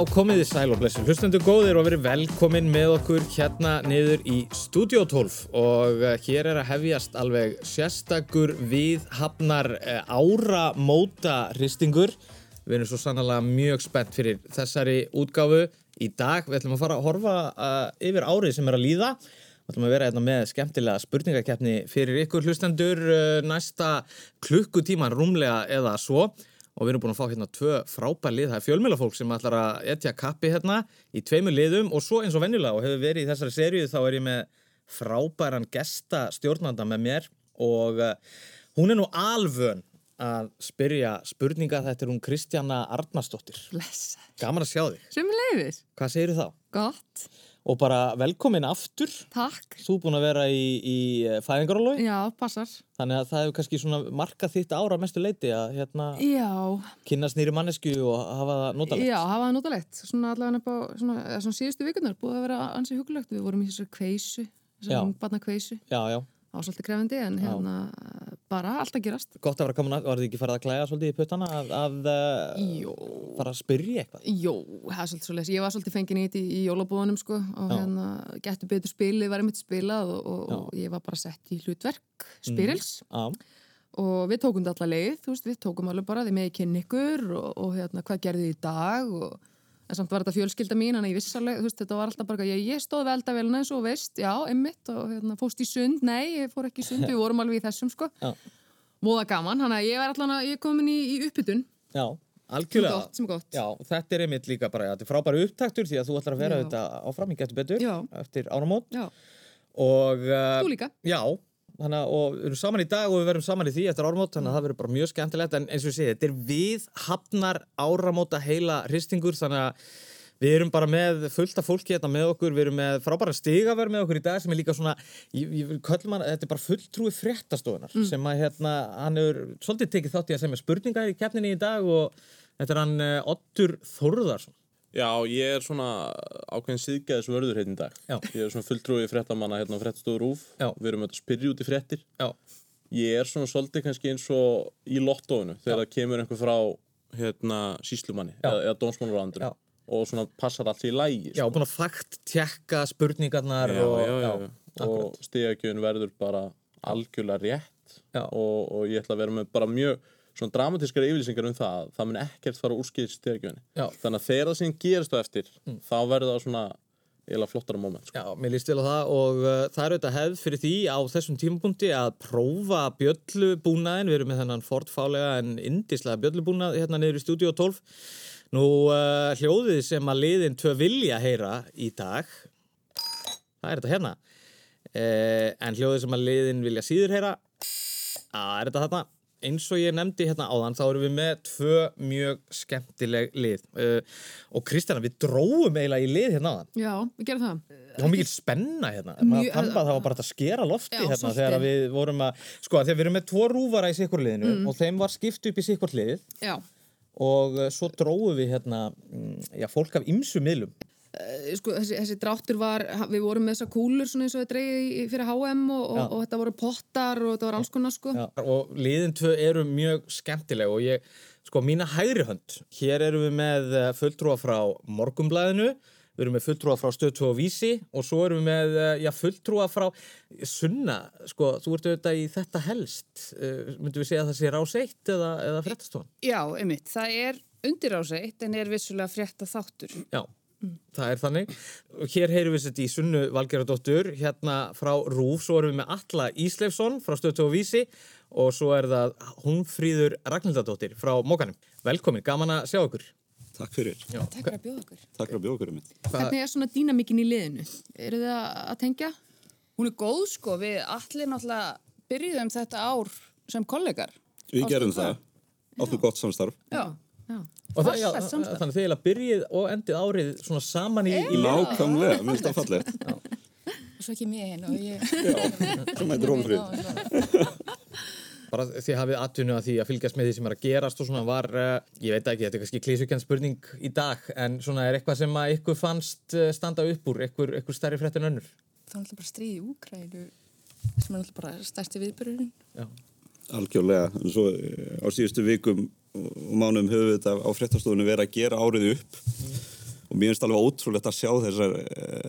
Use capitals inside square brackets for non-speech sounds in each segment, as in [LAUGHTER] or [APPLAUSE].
Já, komið þið sæl og blessu hlustendur góðir og verið velkomin með okkur hérna niður í Studio 12 og eh, hér er að hefjast alveg sérstakur viðhafnar eh, áramóta hristingur. Við erum svo sannlega mjög spennt fyrir þessari útgáfu í dag. Við ætlum að fara að horfa uh, yfir árið sem er að líða. Við ætlum að vera hérna með skemmtilega spurningakeppni fyrir ykkur hlustendur næsta klukkutíman rúmlega eða svo og við erum búin að fá hérna tvö frábær lið, það er fjölmjölafólk sem ætlar að etja kappi hérna í tveimur liðum. Og svo eins og venjulega og hefur verið í þessari seríu þá er ég með frábæran gesta stjórnanda með mér. Og uh, hún er nú alvön að spyrja spurninga. Þetta er hún Kristjana Arnarsdóttir. Blessa. gaman að sjá þig, hvað segir þá? Gott. Og bara velkomin aftur Takk. þú er búin að vera í, í fæðingarólói Já, passar. þannig að það hefur kannski svona markað þitt ára mestu leiti að hérna Já. kynast nýri mannesku og hafa það notalegt Já, hafa það notalegt. Svona allavega upp á svona, svona síðustu vikunar búið að vera ansið hugulegt. Við vorum í þessari kveisu, þessari ungbarna kveisu. já, já, Svolítið krefandi en hérna bara allt að gerast. gott að vera komin að, var þið ekki farið að klæða svolítið í puttana að, að Jó. fara að spyrja eitthvað Jó, það er svolítið svolítið. Ég var svolítið fengin í þetta í, jólabúðunum sko og Já. hérna getur betur spilið, var einmitt spilað og, og, ég var bara sett í hlutverk, spyrils. Já, og við tókum þetta alla leið, veist, við tókum alveg bara því með kynni ykkur og, og hérna, hvað gerði þið í dag og en samt var þetta fjölskylda mín, hann ég viss alveg, veist, þetta var alltaf bara, ég, ég stóð veldavélina eins og veist, já, emmitt og hérna, fóst í sund, nei, ég fór ekki í sund, við vorum alveg í þessum, sko, voða gaman, hann að ég var allan að, ég er komin í, í uppbytun, já, sem algjörlega gott, sem gott. Já, þetta er einmitt líka bara, þetta er frábæri upptaktur því að þú ætlar að vera Já. þetta áfram í getur betur Já. eftir áramót Já, og uh, þú líka. Já, þannig að og við erum saman í dag og við verum saman í því eftir áramót þannig að það verður bara mjög skemmtilegt. En eins og ég segi, þetta er við hafnar áramóta heila hristingur þannig að við erum bara með fullt af fólki hérna með okkur, við erum með frábæra stigaverð með okkur í dag sem er líka svona, ég, ég köllum hann, þetta er bara fulltrúi fréttastofunar sem að hérna, hann hefur svolítið tekið þátt í að semja spurninga í keppninni í dag og þetta er hann uh, Ottur Þórðarsson. Já, ég er svona ákveðin síðgæðis vörður hérna í dag. Já. Ég er svona fulltrúi fréttamanna hérna á fréttstofur Rúf. Já. Við erum að spyrja út í fréttir. Já, Ég er svona svolítið kannski eins og í lottóinu þegar það kemur einhver frá hérna síslumanni eða, eða dónsmálarandur Já. og svona passar allt í lægi. já, búin að fakt tjekka spurningarnar já, og, já, já, já. Og stegagjöfun verður bara algjörlega rétt og, og ég ætla að vera með bara mjög svona dramatískar yfirlýsingar um það að það mun ekkert fara úrskýðis. Já. Mm. Þannig að þegar það sem gerist á eftir þá verður það svona eiginlega flottara moment. Sko. Já, mér líst vel á það og uh, það er auðvitað hefð fyrir því á þessum tímapunkti að prófa bjöllubúnaðin, við erum með þennan fortfálega en indislega bjöllubúnað hérna niður í stúdíu 12. Nú uh, hljóðið sem að liðin tvö vilja heyra í dag, það er þetta hérna, uh, en hljóðið sem að liðin vilja síður heyra, það er þetta þarna. Eins og ég nefndi hérna áðan þá erum við með tvö mjög skemmtileg lið uh, og Kristjana við dróum eiginlega í lið hérna áðan Já, við gerum það. Það var mikil spenna hérna, Mjög- tamba það var bara að skera lofti Já, hérna þegar við vorum að, sko að að við erum með tvo rúfara í sikkur liðinu Mm. og þeim var skipt upp í sikkur lið Já, og uh, svo dróðum við hérna, mm, já, fólk af ymsu miðlum. Eh, sko, þessi, þessi dráttur var, við vorum með þessa kúlur svona eins og það dreigði fyrir HM og, og, og þetta voru pottar og þetta var alls konar sko. Já. Og liðin tvö eru mjög skemmtileg og ég, sko, mína hægri hönd, hér erum við með uh, fulltrúa frá Morgumblæðinu, við erum með fulltrúa frá Stöð 2 og Vísi og svo erum við með, uh, já, fulltrúa frá Sunna, sko, þú ert auðvitað í þetta helst, uh, myndum við segja að það sé rás eitt eða, eða fréttastofan? Já, einmitt. Það er undiráseitt en er vissulega frétta þáttur. Já, það er þannig. Og hér heyrum við þetta í Sunnu Valgeradóttur, hérna frá Rúf, svo erum við með Alla Ísleifsson frá Stöðt og Vísi og svo er það Húnfríður Ragnhildadóttir frá Mókanum. Velkomin, gaman að sjá ykkur. Takk fyrir. Já. Takk fyrir að bjóða okkur. Takk fyrir að bjóða okkur um. Hvernig er svona dýnamíkin í liðinu? Eru þið að að tengja? Hún er góð sko, við allir náttúrulega byrjuðum þetta ár sem kollegar. Við gerum það. Áttum gott samstarf. Já. Og það, já, þannig að þið eiginlega byrjið og endið árið svona saman í. Nákvæmlega, mér finnst það fallegt. og svo ekki mér og ég... Sem heitir Hólmfríð. Bara þið hafið atvinnu að því að fylgjast með því sem er að gerast og svona var, uh, ég veit ekki, þetta er kannski klísukjent spurning í dag, en svona er eitthvað sem að ykkur fannst uh, standa upp úr, ykkur, ykkur stærri fréttin önnur. Það er náttúrulega bara stríð í Úkrænu sem er náttúrulega bara stærsti viðbyrjurinn. Já. Algjörlega. En svo eh, á síðustu vikum og mánuðum höfum við þetta á fréttastofunum verið að gera árið upp. og mér finnst alveg ótrúlegt að sjá þessar,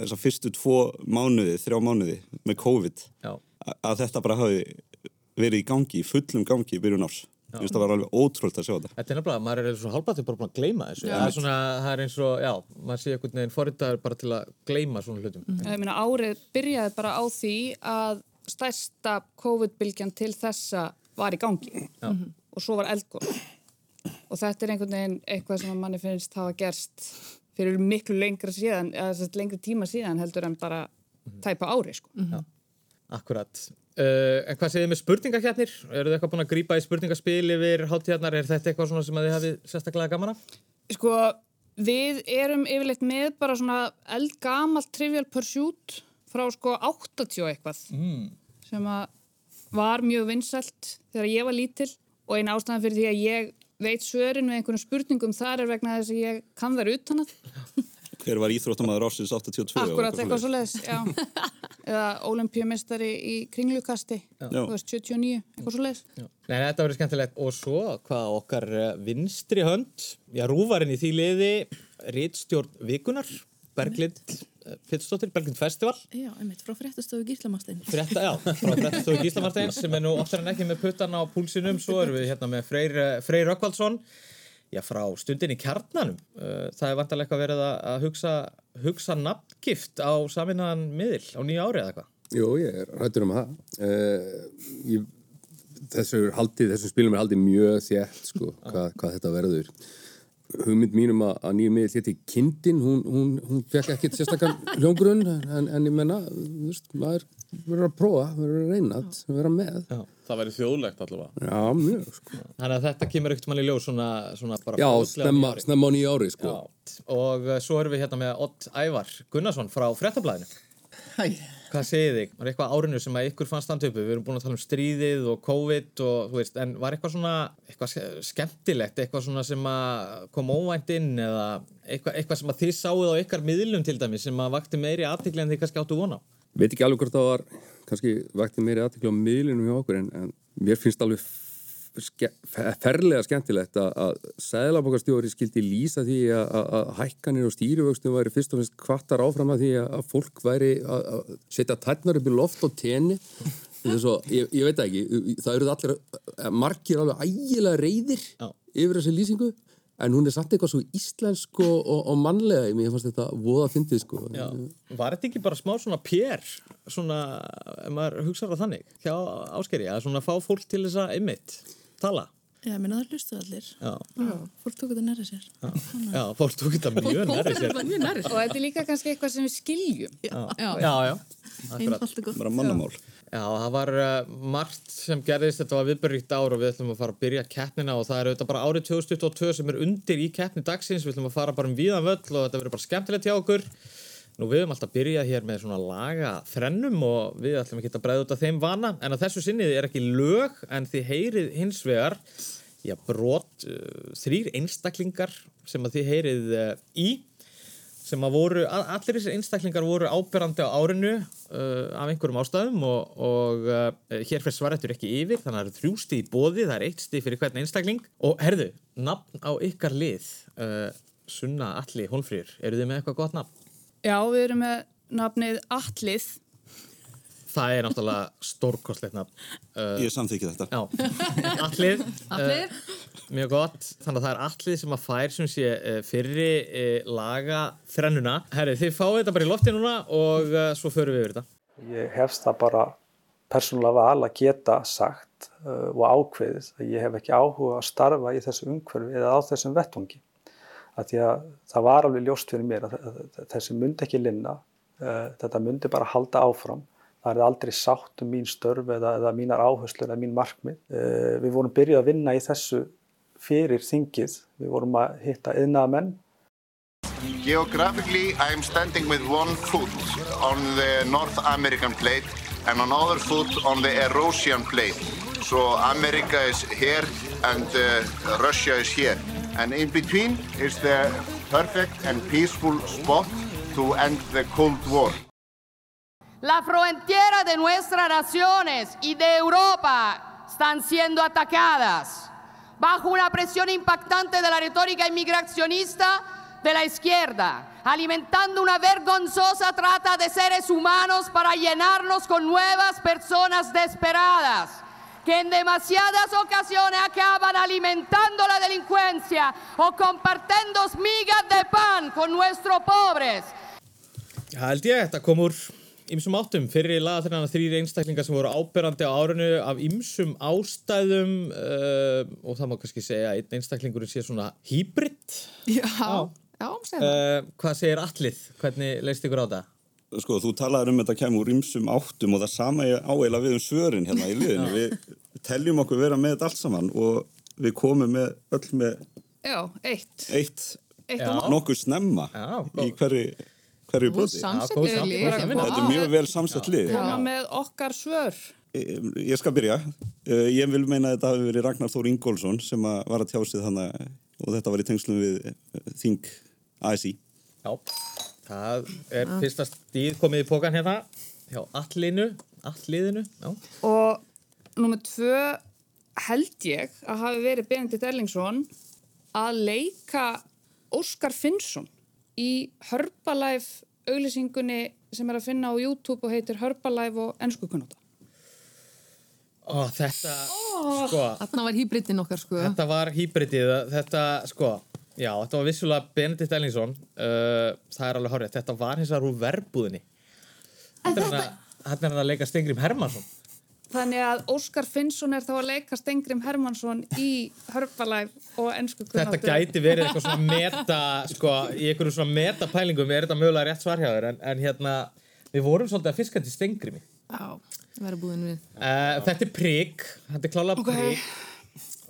þessar fyrstu tvo mánuði, þrjá mánuði með COVID Já. a- að þetta bara hafi verið í gangi, í fullum gangi í byrjun árs. Mér finnst það var alveg ótrúlegt að sjá þetta. Þetta er nefnilega, maður er svo halbættið bara búin að gleyma þessu. Það er svona, það er eins og, já, maður sé einhvern veginn forritaður bara til að gleyma svona hlutum. Ég meina, árið byrjaði bara á því að stærsta COVID-bylgjan til þessa var í gangi og svo var eldgóð og þetta er einhvern veginn eitthvað sem manni finnst hafa gerst fyrir miklu lengra síðan eða lengri tíma síðan heldur en bara tæpa ári sko. Akkurat. Uh, en hvað segir þið með spurningakjarnir? Eru þið eitthvað búin að grípa í spurningaspil yfir hátíðarnar? Er þetta eitthvað svona sem að þið hafið sérstaklega gaman af? Sko, við erum yfirleitt með bara svona eldgamalt Trivial Pursuit frá sko 80 og eitthvað mm. sem að var mjög vinsælt þegar ég var lítil og eina ástæðan fyrir því að ég veit svörin við einhvern spurningum þar er vegna þess að ég kann þær utan að. Hver var íþróttamæður ársins 82? akkurat og eitthvað svo leiðis já. eða olimpíumistari í kringlukasti þú veist 79, eitthvað svo leiðis Nei, þetta verður skemmtilegt. Og svo, hvað okkar eh, vinstri hönd, já, rúvarinn í því liði, Ritstjórn Vikunar, Berglind eh, Pittsdóttir, Berglind Festival. Já, einmitt, frá fréttastofu Gíslamarstein. Frétta, já, frá Fréttastofu Gíslamarteins sem er nú oftar en ekki með puttan á púlsinum svo erum við hérna með Freyr, Freyr Rökkvaldsson já, frá stundin í kjarnanum Uh, það er vantarlega eitthvað verið að að hugsa, hugsa nafngift á saminnaðan miðil á nýja ári eða eitthvað Jú, ég er rættur um það. Uh, ég, þessu haldið, þessum spilum er haldið mjög þétt, sko, hvað, hvað þetta verður. Hugmynd mínum að, að nýju miðil hétti Kindin, hún, hún, hún fekk ekkit sérstakann hljóngrunn, en, en ég menna, þú veist, maður verður að prófa, verður að reyna, að með. Já. Það væri þjóðlegt allavega. Já, mjög, sko. þannig að þetta kemur ekkert mann í ljós svona, svona bara Já, snemma, nýja ári. snemma á nýju ári, sko. Og uh, svo erum við hérna með Ott Ævar Gunnarsson frá Fréttablaðinu Hæ, Hvað segir þig? Var eitthvað árinu sem að ykkur fannst standa uppi? Við erum búin að tala um stríðið og COVID og þú veist, en var eitthvað svona, eitthvað ske- skemmtilegt, eitthvað svona sem að kom óvænt inn eða eitthvað, eitthvað sem að þið sáuð á ykkar miðlum til dæmis sem að vakti meiri aðtikli en þið kannski áttu vona veit ekki alveg hvort það var kannski vakti meiri aðtekla á miðlunum hjá okkur en, en mér finnst alveg ferlega skemmtilegt að, að sæðlabokastjóri skildi lýsa því að, að, að hækkanir og stýrivöxtum væri fyrst og finnst kvartar áfram að því að, að fólk væri að, að setja tætnar upp í loft og tenni Svo, ég, ég veit ekki, það eru allir eh, margir alveg ægilega reyðir Já. yfir þessi lýsingu en hún er samt eitthvað svo íslensk og, og, og mannlega, mér fannst þetta voða fyndið sko Já. Var þetta ekki bara smá svona pér, svona, ef maður hugsaður á þannig, hjá áskeri, að svona fá fólk til þess að einmitt tala? Já, minna það hlustu allir. Já, Já, fólk tók þetta nærið sér. já fólk tók þetta mjög nærri sér. Og þetta er líka kannski eitthvað sem við skiljum Já, já, já. Einfalt og gott. Bara mannamál. Já, það var uh, margt sem gerðist, þetta var viðbörrikt ár og við ætlum að fara að byrja keppnina og það er auðvitað bara árið 2022 sem er undir í keppni dagsins, við ætlum að fara bara um víðan völl og þetta verður bara skemmtilegt hjá okkur. Nú við höfum alltaf byrjað hér með svona laga þrennum og við ætlum ekki að bregða út af þeim vana, en að þessu sinnið er ekki lög en þið heyrið hins vegar, já, brot, uh, þrýr einstaklingar sem að þið heyrið uh, í sem að voru, a- allir þessir einstaklingar voru ábyrrandi á árinu uh, af einhverjum ástæðum og, og uh, hér fyrir svarættur ekki yfir þannig að það eru þrjú stíð í bóði, það er eitt stíð fyrir hvern einstakling og herðu, nafn á ykkar lið uh, Sunna Alli Hólfrýr, eru þið með eitthvað gott nafn? Já, við erum með nafnið Atlið Það er náttúrulega stórkostlegt nafn. Uh, Ég samþykki þetta. Já, Allið [LAUGHS] Allir? Mjög gott, þannig að það er Allið sem að fær sem sé uh, fyrri uh, laga þrennuna. Herri, þið fáið þetta bara í lofti núna og uh, svo förum við yfir þetta. Ég hefst það bara persónulega val að geta sagt uh, og ákveðið að ég hef ekki áhuga að starfa í þessu umhverfi eða á þessum vettvangi. Að því að það var alveg ljóst fyrir mér að þessi myndi ekki linna, uh, þetta myndi bara halda áfram. Það er aldrei sátt um mín störf eða, eða mínar áherslur eða mín markmið. Uh, við vorum byrjuð að vinna í þessu fyrir þingið. Við vorum að hitta yðnaða menn Geographically, I am standing with one foot on the North American plate and another foot on the Eurasian plate. So America is here and uh, Russia is here. And in between is the perfect and peaceful spot to end the Cold War. La frontera de nuestras naciones y de Europa están siendo atacadas. Bajo una presión impactante de la retórica inmigracionista, de la izquierda, alimentando una vergonzosa trata de seres humanos para llenarnos con nuevas personas desesperadas que en demasiadas ocasiones acaban alimentando la delincuencia o compartiendo migas de pan con nuestros pobres. Held ég, þetta kom úr ymsum áttum fyrir laga þeirra þrýri einstaklingar sem voru áberandi á árinu af ymsum ástæðum uh, og það má kannski segja að einn einstaklingurinn sé svona hýbrit. Já, já, segir það. Uh, hvað segir Allið? Hvernig leist ykkur á það? Sko, þú talaður um þetta kemur úr ymsum áttum og það sama ég áeila við um svörin hérna í liðinu. Við teljum okkur vera með þetta allt saman og við komum með öll með Já, eitt. eitt Eitt og nokkuð snemma Já, í hverju, hverju samvinna. Þetta er mjög vel samsett lið. Koma með okkar svör. Ég skal byrja. Eh, Ég vil meina að þetta hafi verið Ragnar Þór Ingólfsson sem að var að tjásið þannig og þetta var í tengslum við eh, Þing ASI. Já, það er fyrsta stíð komið í pókan hérna hjá Allinu, Alliðinu, já. Og nummið tvö held ég að hafi verið Benedikt Erlingsson að leika Óskar Finnsson í Herbalife auglýsingunni sem er að finna á YouTube og heitir Herbalife og ennskukunnóta. Ó, þetta, sko, Þarna var hýbritin okkar, sko. þetta var hýbritið, þetta, sko, já, þetta var vissulega Benedikt Ellingsson, uh, það er alveg horrið, þetta var hins vegar úr verbúðinni. Þetta er hann að, er að leika Stengrim Hermansson. Þannig að Óskar Finnsson er þá að leika Stengrim Hermansson í Herbalife og ennskukunnóta. Þetta gæti verið eitthvað svona meta, sko, í einhverjum svona metapælingum er þetta mögulega rétt svar hjá þér, en, en hérna, við vorum svolítið að fiska til Stengrimi. Já, verða búin við. Uh, þetta er prigg, þetta er klálega Ok. prigg.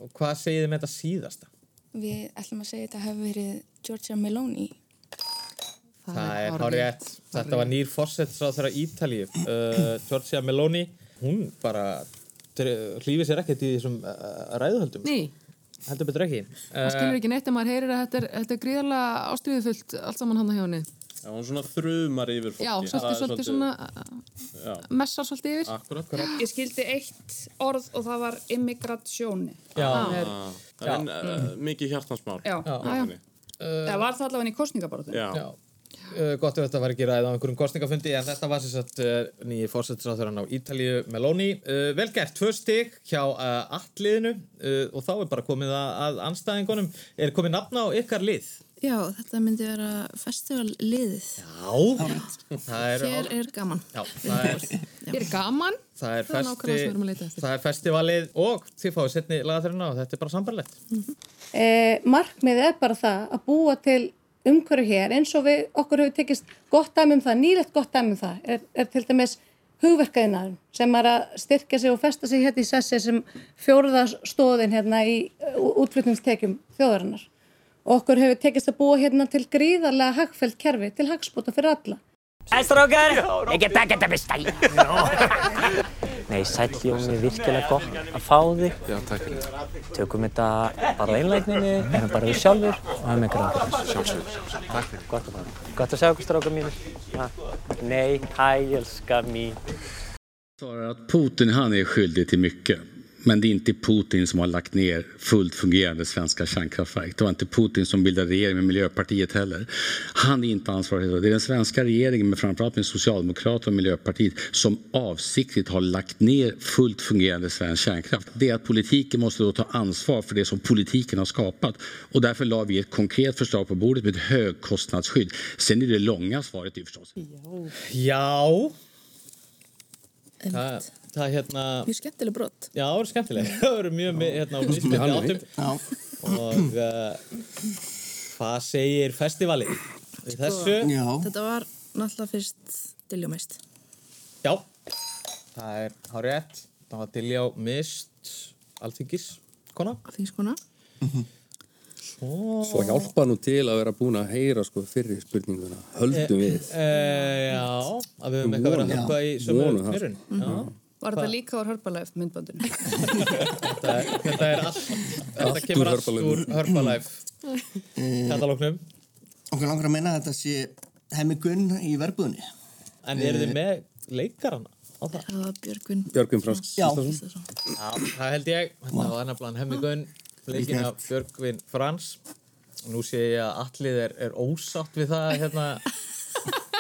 Og hvað segið þið með þetta síðasta? Við ætlum að segja þetta hefur verið Georgia Meloni. Það er hárið Þetta var nýr fórsettsráð þeirra Ítalíu. Uh, Giorgia Meloni hún bara hlýfið sér ekkert í þessum uh, ræðuhöldum. Ný, heldur betur ekki. Það skilur ekki neitt að maður heyrir að þetta er, þetta er gríðarlega ástriðufullt allt saman hann hjá henni. Já, hún svona þrumar yfir fólki. Já, Það svolítið, er svolítið svona Já, uh, messar svolítið yfir. akkurat, akkurat. Ég skildi eitt orð og það var immigrationi. Já, Er, Það er uh, mikið hjartansmál. já, já, já. það var það allavega í kostningabaróttu. Já. já. Uh, gott ef þetta var ekki ræðið á einhverjum kostningafundi en þetta var sem sagt uh, nýji fórsettsráð á Ítalíu Meloni uh, vel gert, tvö stig hjá uh, alliðinu uh, og þá er bara komið að, að anstæðingunum er komið nafna á ykkar lið Já, þetta myndi vera festivalliðið. Já, það er, Hér er gaman. já, það er Ég er gaman. Það er, Það er nákvæmlega sem við erum að leita festi, eftir. það er festivalið og þið fáið setni lagaþurina og þetta er bara sambarlegt. eh, markmiðið er bara það að búa til umhverju hér eins og við okkur hefur tekist gott dæmi um það, nýlegt gott dæmi um það er, er til dæmis hugverkaðinaðum sem er að styrkja sig og festa sig hérna í sessi sem fjóruða stóðin hérna í útflutningstekjum þjóðarinnar okkur hefur tekist að búa hérna til gríðarlega hagfælt kerfi til hagspota fyrir alla. Æ, strákar, ekki taka þetta með stæl. Nei, sæll Jóni, virkilega gott að fá þig. Já, takk fyrir þetta. Tökum þetta bara einlægninni, erum bara við sjálfur og hefum ykkur ákveð. Sjálfsögur. Takk fyrir. Gott að fara. Gott að sjá ykkur strákar mínir. Ja. Nej, hæ, elska mín. svarar att Putin han är skyldig till mycket. Men det är inte Putin som har lagt ner fullt fungerande svenska kärnkraftverk. Det var inte Putin som bildade regering med Miljöpartiet heller. Han är inte ansvarig. Det är den svenska regeringen, men framförallt med Socialdemokraterna och Miljöpartiet, som avsiktligt har lagt ner fullt fungerande svensk kärnkraft. Det är att politiken måste då ta ansvar för det som politiken har skapat. Och därför la vi ett konkret förslag på bordet med ett högkostnadsskydd. Sen är det långa svaret ju förstås. Já, það, það er hérna, Mjög skemmtileg brot. já, það eru skemmtileg. [LAUGHS] Það eru mjög hérna á mismjöndi hann áttum. Já. Og uh, hvað segir festivalið í þessu? Já. Þetta var náttúrulega fyrst diljómist. Já, það er hár rétt. Það var til já mist alþingis, kona. Þingskona. Svo, Svo hjálpa nú til að vera búin að heyra sko fyrri spurninguna. Höldum við. E, já, að við höfum eitthvað verið að höfka í sömu. Já. Var þetta líka á Herbalife myndbandinu? Þetta, er- þetta er allt, þetta kemur úr allt Herbalife. úr Herbalife katalóknum. Okkur langar að meina að þetta sé hemmi gunn í verbúðinni. En eru þið með leikarana á það? Það var Björgvin. Björgvin Fransk Já. Það held ég. Þetta var nefnilega Hemmigun, leikinn af Björgvin Frans. Nú sé ég að allið er, er ósátt við það hérna. [LAUGHS]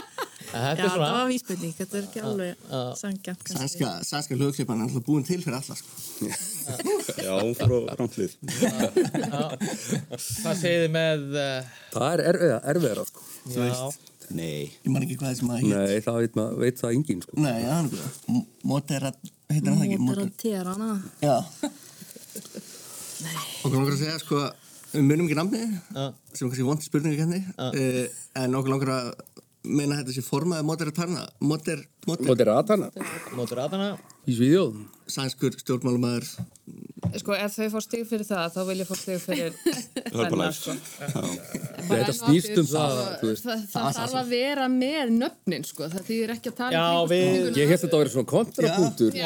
Þetta er það svona. var vísbending, þetta er ekki alveg sangjant. Sænska, sænska hlugklippan er alltaf búin til fyrir alla sko. Já, frá rántlið. Hvað segir þið með... Uh, Það er erfiða, erfiðara sko. Nei. Ég man ekki hvað sem að Nei, það veit, maður, veit það enginn sko. Nei, já, hann góð. Moderat, heitir hann það ekki? Moderatera Já. Okkur langar að segja, sko, við munum ekki namni, sem er kannski vond spurningakenni, uh, en okkur langar að meina þetta sé formaði moderatarna, moder, moder, Moderatana. Moderatana. Í Svíðjóð. Sænskur stjórnmálumæður. Sko, ef þau fá stig fyrir það, þá vil ég fá stig fyrir [LAUGHS] hennar, sko. Þetta snýst um það, veist. Það, það þarf að vera með nöfnin sko, það þýðir ekki að tala Já, um við-. Ég held þetta að vera svona kontrapunktur.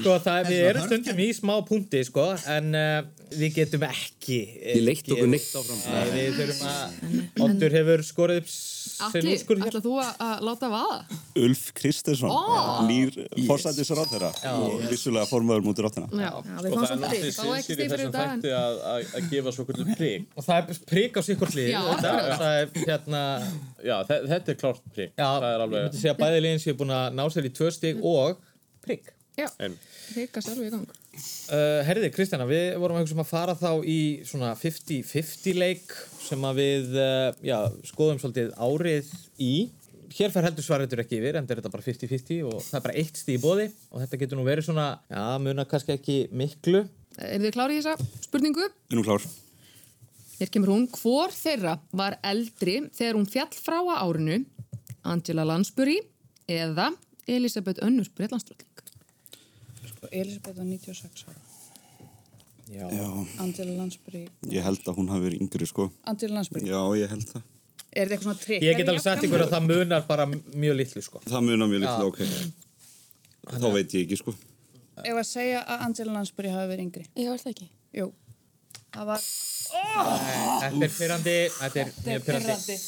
Sko, það, við erum stundum í smá punkti, sko, en uh, við getum ekki... Ég leitt okkur neitt áfram. Nei, við þurfum að... Oddur hefur skorið upp úrskurð hér. ætla þú að, að láta vaða? Ulf Kristesson, Ó! nýr fórsættisráð þeirra og vissulega áttina. Já, Já, við Og það er náttúrulega sinsir í þessum þætti að, gefa svo hvernig prik. Og það er prik á. Já, þetta, er hérna... Er prik. Já, það er ég alveg... myndi segja að bæði liðin séu búin að ná sér í tvö stig og prik. Já, Ein. prika sjálf í gang. Uh, herriði, Kristjana, við vorum að hugsa um að fara þá í svona 50-50 leik sem að við, uh, já, skoðum svolítið árið í. Hér fær heldur svarreitur ekki yfir, en þetta er þetta bara 50-50 og það er bara eitt stíð í bóði og þetta getur nú verið svona, já, muna kannski ekki miklu. Er þið klárið í þessa spurningu? Er nú klár? Hér kemur hún. Hvor þeirra var eldri þegar hún fjall frá að árinu? Angela Lansbury eða Elisabeth Önnur Breitlandströlding? Elisabeth var 96 ára. Já. Angela Lansbury. Ég held að hún hafi verið yngri, sko. Angela Lansbury. Já, ég held það. Er þetta eitthvað svona trikk? Ég get alveg sagt ykkur að það munar bara mjög litlu, sko. Það munar mjög Já. litlu, ok. Þá veit ég ekki, sko. Ef að segja að Angela Lansbury hafi verið yngri. Já, er það ekki? Jú. Það var... Þetta er pyrrandi, þetta er mjög pyrrandi.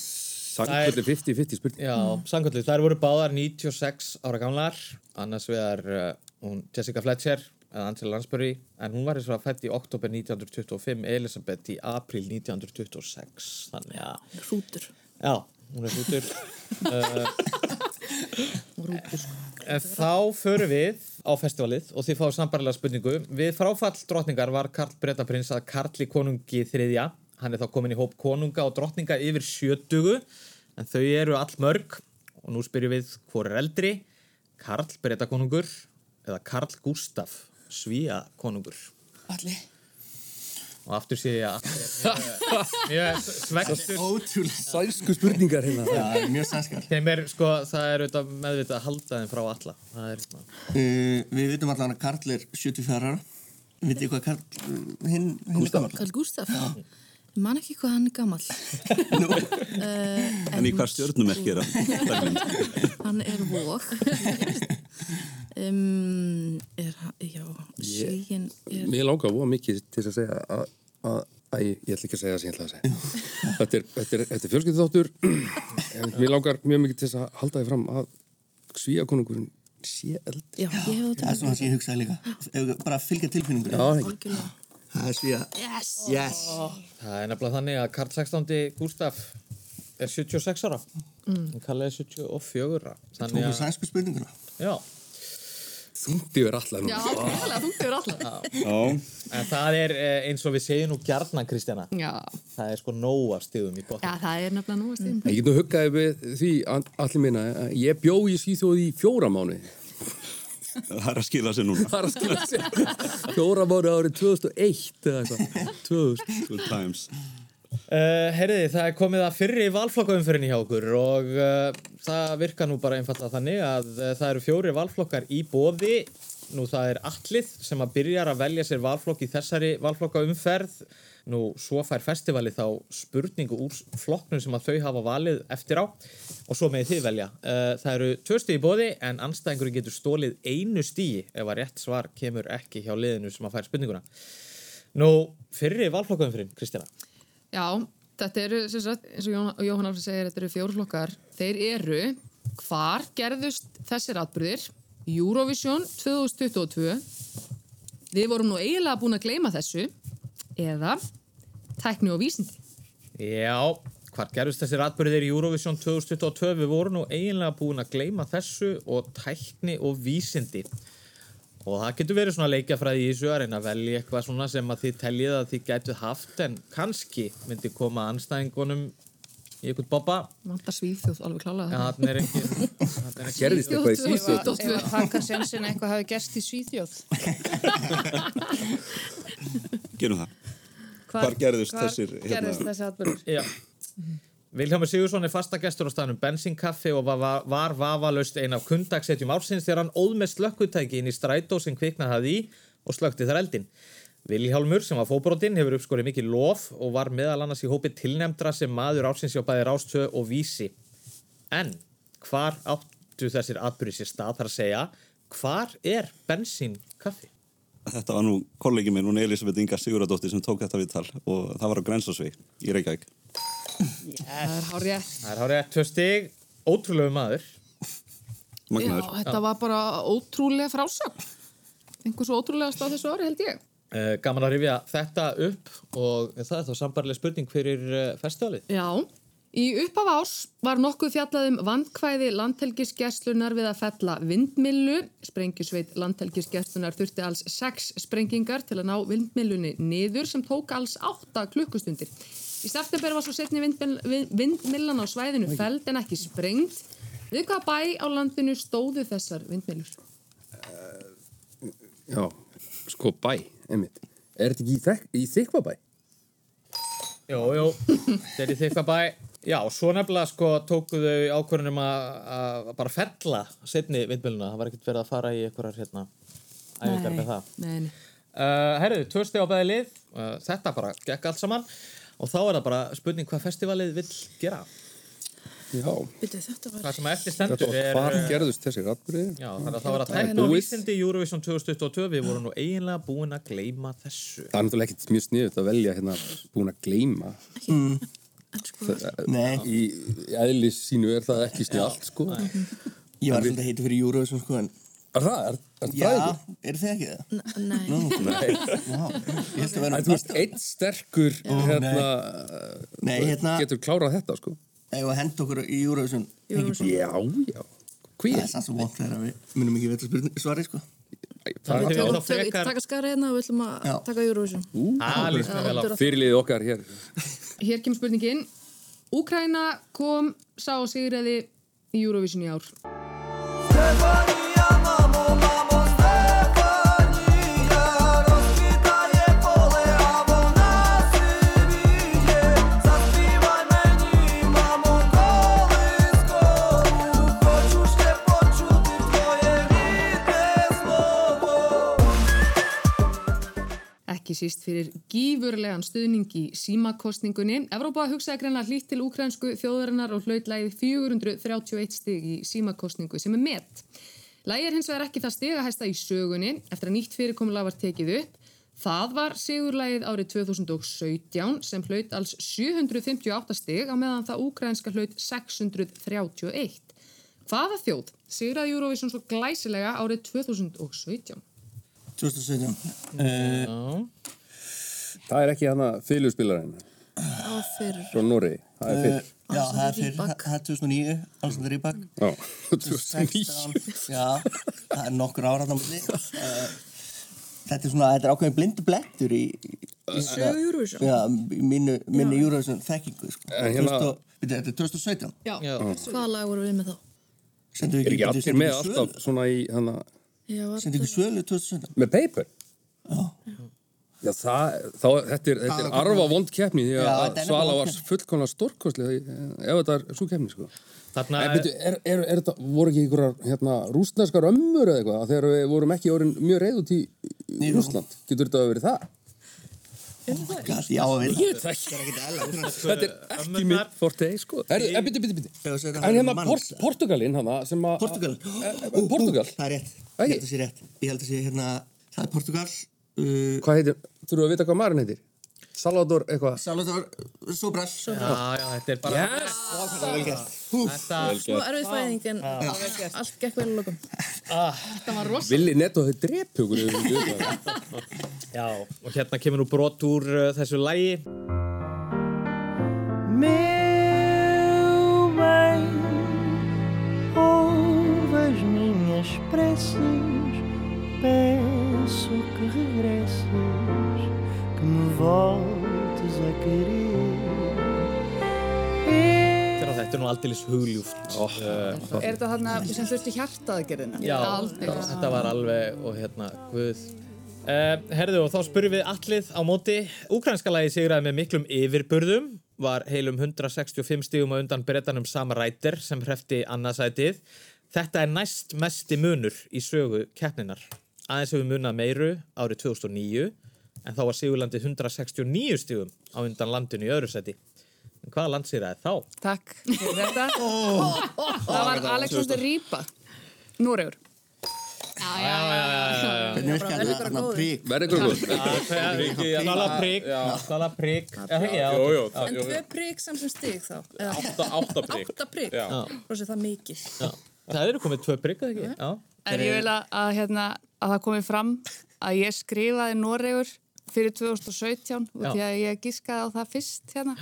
Sannkvöldi 50-50 spurning. Já, samkvöldið. Þær voru báðar 96 ára gamlar, annars vegar uh, hún Jessica Fletcher, eða Angela Lansbury, en hún var eins og að fætt í oktober 1925, Elisabeth í april 1926, þannig að... Hrútur. Já, hún er hrútur. [LAUGHS] uh, Hrútur. en þá förum við á festivalið og þið fáið sambarlega spurningu. Við fráfall drottningar var Karl Bretaprins að Karli konungi þriðja. Hann er þá komin í hóp konunga og drottninga yfir sjötugu, en þau eru all mörg og nú spyrjum við hvor er eldri, Karl Bretakonungur eða Karl Gustaf Svíja konungur. Allir. Og aftur sé ég að [LAUGHS] er svektur. Ótrúlega. Sænsku spurningar hérna. Já, mjög sænskar. Þeim er, sko, það er auðvitað meðvitað að halda þeim frá alla. Það er, Uh, við vitum allan að Karl er 74 ára. Vitið þið hvað Karl, hinn, hinn er gammal? Karl Gustaf? Man ekki hvað hann er gammal. uh, En í hvað stjórnumerki er hann? [LAUGHS] Hann er vók. [LAUGHS] um, er, hann- já, svíin er... Mér langar búa mikið til að segja að, að, að ég, ég ætla ekki að segja það sem ég ætla að segja. [LAUGHS] þetta er, þetta er, þetta er fjölskylduþáttur en mér langar mjög mikið til að halda því fram að svíakonungurinn sé eldri. Já, ég hef Það er svona sem ég hugsaði líka. Bara fylgja tilfinningur. Það er svíja. Yes! Yes! Það er nefnilega þannig að Karl 16. Gustaf er 76 ára. Mm. Karl er 74 ára. Þannig að, sænsku spurninguna. já. Þungti verið allar Já, fyrir alltaf. Já. En það er eh, eins og við segjum nú gjarnan, Kristjana. Já. Það er sko nóg af stigum í botn. Já, það er nefnilega nú að stegum. Ég get nú huggaði við því allir minna að ég bjó í Svíþjóð í fjóra mánu. Það er að skila sig núna. Það er að skilja sér. Fjóra mánu árið 2001 eða eitthvað. 2000. Good times. Uh, herriði, það er komið að fyrri valflokkaumfyrinni hjá okkur og uh, það virka nú bara einfallega þannig að uh, það eru fjóri valflokkar í bóði. Nú það er allið sem að byrjar að velja sér valflokk í þessari valflokkaumferð. Nú svo fær festivalið þá spurningu úr flokknum sem að þau hafa valið eftir á og svo með þið velja. Það eru tvö stíð í bóði en anstæðingurinn getur stólið einu stíði ef að rétt svar kemur ekki hjá liðinu sem að fær spurninguna. Nú, fyrri valflokkaumfyrin, Kristjana. Já, þetta eru, sagt, eins og Jóhann Alfred segir, þetta eru fjórflokkar. Þeir eru, hvar gerðust þessir atbyrðir? Eurovision 2022. Við vorum nú eiginlega búin að gleyma þessu. Eða tækni og vísindi. Já, hvar gerðust þessir atbyrðir í Eurovision 2022? Við vorum nú eiginlega búin að gleyma þessu og tækni og vísindi. Og það getur verið svona leikjafræði í þessu að reyna að velja eitthvað svona sem að þið teljið að þið gætuð haft en kannski myndi koma anstæðingunum í einhvern bobba. Vantar svíþjóð alveg klálega. Já, þannig er ekki... er Gerðist eitthvað í Svíþjóð? Ef Hakan Sensin eitthvað hafi gerst í Svíþjóð. Gerum það. Hvar gerðust þessir, hérna- gerðist þessi atbyrður? Já. Vilhjámi Sigursson er fastagestur á staðnum bensinkaffi og var, var, vafalaust ein af kundagsetjum ársins þegar hann óð með slökkutæki inn í strætó sem kviknað hafði í og slökkti þar eldin. Vilhjálmur sem var fóbrotinn hefur uppskorið mikið lof og var meðal annars í hópi tilnefndra sem maður ársins hjá bæði Rástöð og Vísi. En hvar áttu þessir atbyrði sér stað þar að segja hvar er bensinkaffi? Þetta var nú kollegi minn, hún Elisabeth Inga Siguradóttir sem tók þetta viðtal og það var á Grensásveg í Reykjavík. Það er hár rétt. Það er hárið tvö stig, ótrúlegu maður. Já, þetta var bara ótrúlega frásögn. Einhver svo ótrúlega stað þessu ári held ég. Uh, gaman að rifja þetta upp og það er þá sambarlega spurning fyrir uh, festivalið. Já, í uppaf ás var nokkuð fjallað um vandkvæði landhelgisgæslunar við að fella vindmillu. Sprengjusveit landhelgisgæslunar þurfti alls sex sprengingar til að ná vindmillunni niður sem tók alls átta klukkustundir. Í september var svo setni vindmill, vind- vindmillan á svæðinu feld en ekki sprengt. Við hvað bæ á landinu stóðu þessar vindmillur? Já, sko bæ, einmitt. Er þetta ekki í, þek, í þykvabæ? Jú, jú, þetta er í þykka bæ. Já, svo nefnilega sko tóku þau ákvörðunum að að bara fella setni vindmjöluna. Það var ekkert verið að fara í einhverjar hérna æfingar með það. Nei, nei. Uh, herruðu, tvö steg á bæði lið. Uh, þetta bara gekk allt saman. Og þá er það bara spurning hvað festivalið vill gera. Já. Þetta var... Það sem eftir stendur er... hvar uh, gerðust þessir atbyrði? Já, þannig að það var að tækna búið. vísindi í Eurovision 2022. Við vorum nú eiginlega búin að gleyma þessu. Það er náttúrulega ekkert mjög sniðut að velja hérna búin að gleyma. Mm. Það- Nei. Í, í eðlis sínu er það ekki snjált, sko. Ég var svolítið heiti fyrir Eurovision sko en Er það? Er, er Já, fræðingur? eru þið ekki það? Nei. Nú, Nei. Já, ég held að vera þú veist, einn sterkur hérna, Nei, hérna- getur klárað þetta, sko. Ef að henda okkur í Eurovision Eurovision. Já, já. Hví? Það er sanns og vond þegar við munum ekki veit að svari sko Það er tökum- frekar... taka skara hérna og við ætlum að Já. taka. Það á. Já, Fyrirlið okkar hér. Hér kemur spurningin. Úkraina kom, sá og sigriði í Eurovision í ár. Ekki síst fyrir gífurlegan stuðning í símakostningunni. Evrópa hugsaði greinlega hlýtt til úkrænsku þjóðarinnar og hlaut lægið 431 stig í símakostningu sem er met. Lægið er hins vegar ekki það stigahæsta í sögunni eftir að nýtt fyrirkomulega var tekið upp. Það var sigurlægið árið 2017 sem hlaut alls 758 stig á meðan það úkrænska hlaut 631. Hvaða þjóð sigraði Eurovision svo glæsilega árið 2017? 2017 uh, Það er ekki hana fyrir. frá Nóri. Það er fyrir. Já, það er fyrir, það er 2009 Alexander Rybak Já, 2016 Já, það er nokkur ára milli uh, Þetta er svona, þetta er ákveðin blindu blettur í, í, Sögu Eurovision? Já, minni Eurovision þekkingu sko. En hérna- 2000 og- byrju, Þetta er 2017 Já. Hvaða lag voru við með þá? Sendu Er ekki allir með alltaf svona í hana Já, Sendu ekki svölu 2017 með paper? Já, það, þá, þetta er, þetta er arfa vond keppni því Já, að Svala var fullkomlega stórkostlega ef þetta er svo keppni, sko. Þarna En byrju, er, er, er þetta, voru ekki einhverjar hérna, rúsneskar ömmur eða eitthvað þegar við vorum ekki orðin mjög reyðut í, í. Rúsland? Getur þetta verið það? Gæt, Já, við Ég veit það ekki. Þetta er ekki mitt fortei, sko. Er, byrju, byrju, byrju. En hérna Port Portugalinn hana sem að... Portugal Eh, Portugal? Það er rétt, ég held að sé rétt Ég held að sé hérna, það er Portugal uh, Hvað heitir, þurfum við að vita hvað maðurinn heitir? Salvador eitthvað. Salvador Sobral. Já, já, þetta er bara Yes! Ah, þetta Svo erfið fæðing en allt gekk vel að lokum. Ah. Þetta var rosalega Vili netto þau drepu okkur yfir því. [LAUGHS] Já, og hérna kemur nú brot úr uh, þessu lægi Meu bem, ouves minhas preces, peço que regresses. Þegar þetta er nú aldeilis hugljúft oh, Er þetta þarna sem þurfti hjartaðgerðina? Já, þetta var alveg og hérna, guð. Uh, Herðu og þá spurðum við allið á móti. Úkrænska lagi sigraði með miklum yfirburðum var heilum 165 stígum á undan brettanum Sam Ryder sem hrefti annarsætið. Þetta er næst mesti munur í sögu keppninar aðeins hefur munað meiru árið 2009 en þá var Sigurlandið 169 stígum á undan landinu í öðru seti En hvaða land sér það þá? Takk fyrir þetta. [LAUGHS] Það var Alexander Rýpa, Núregur. Já, já, já, já. Hvernig virkar þetta? Þarna prík. Verður ykkur góð. Prík, skala prík. Jú, jú. En tvö prík samt sem stig þá? Eða- Átta- prik. Átta prík? Það mikið. Það eru komið tvö prík, eða ekki? Já. En ég vil að, að, hérna, að það komi fram að ég skrifaði Noregur fyrir 2017 og Já. því að ég gískaði á það fyrst hérna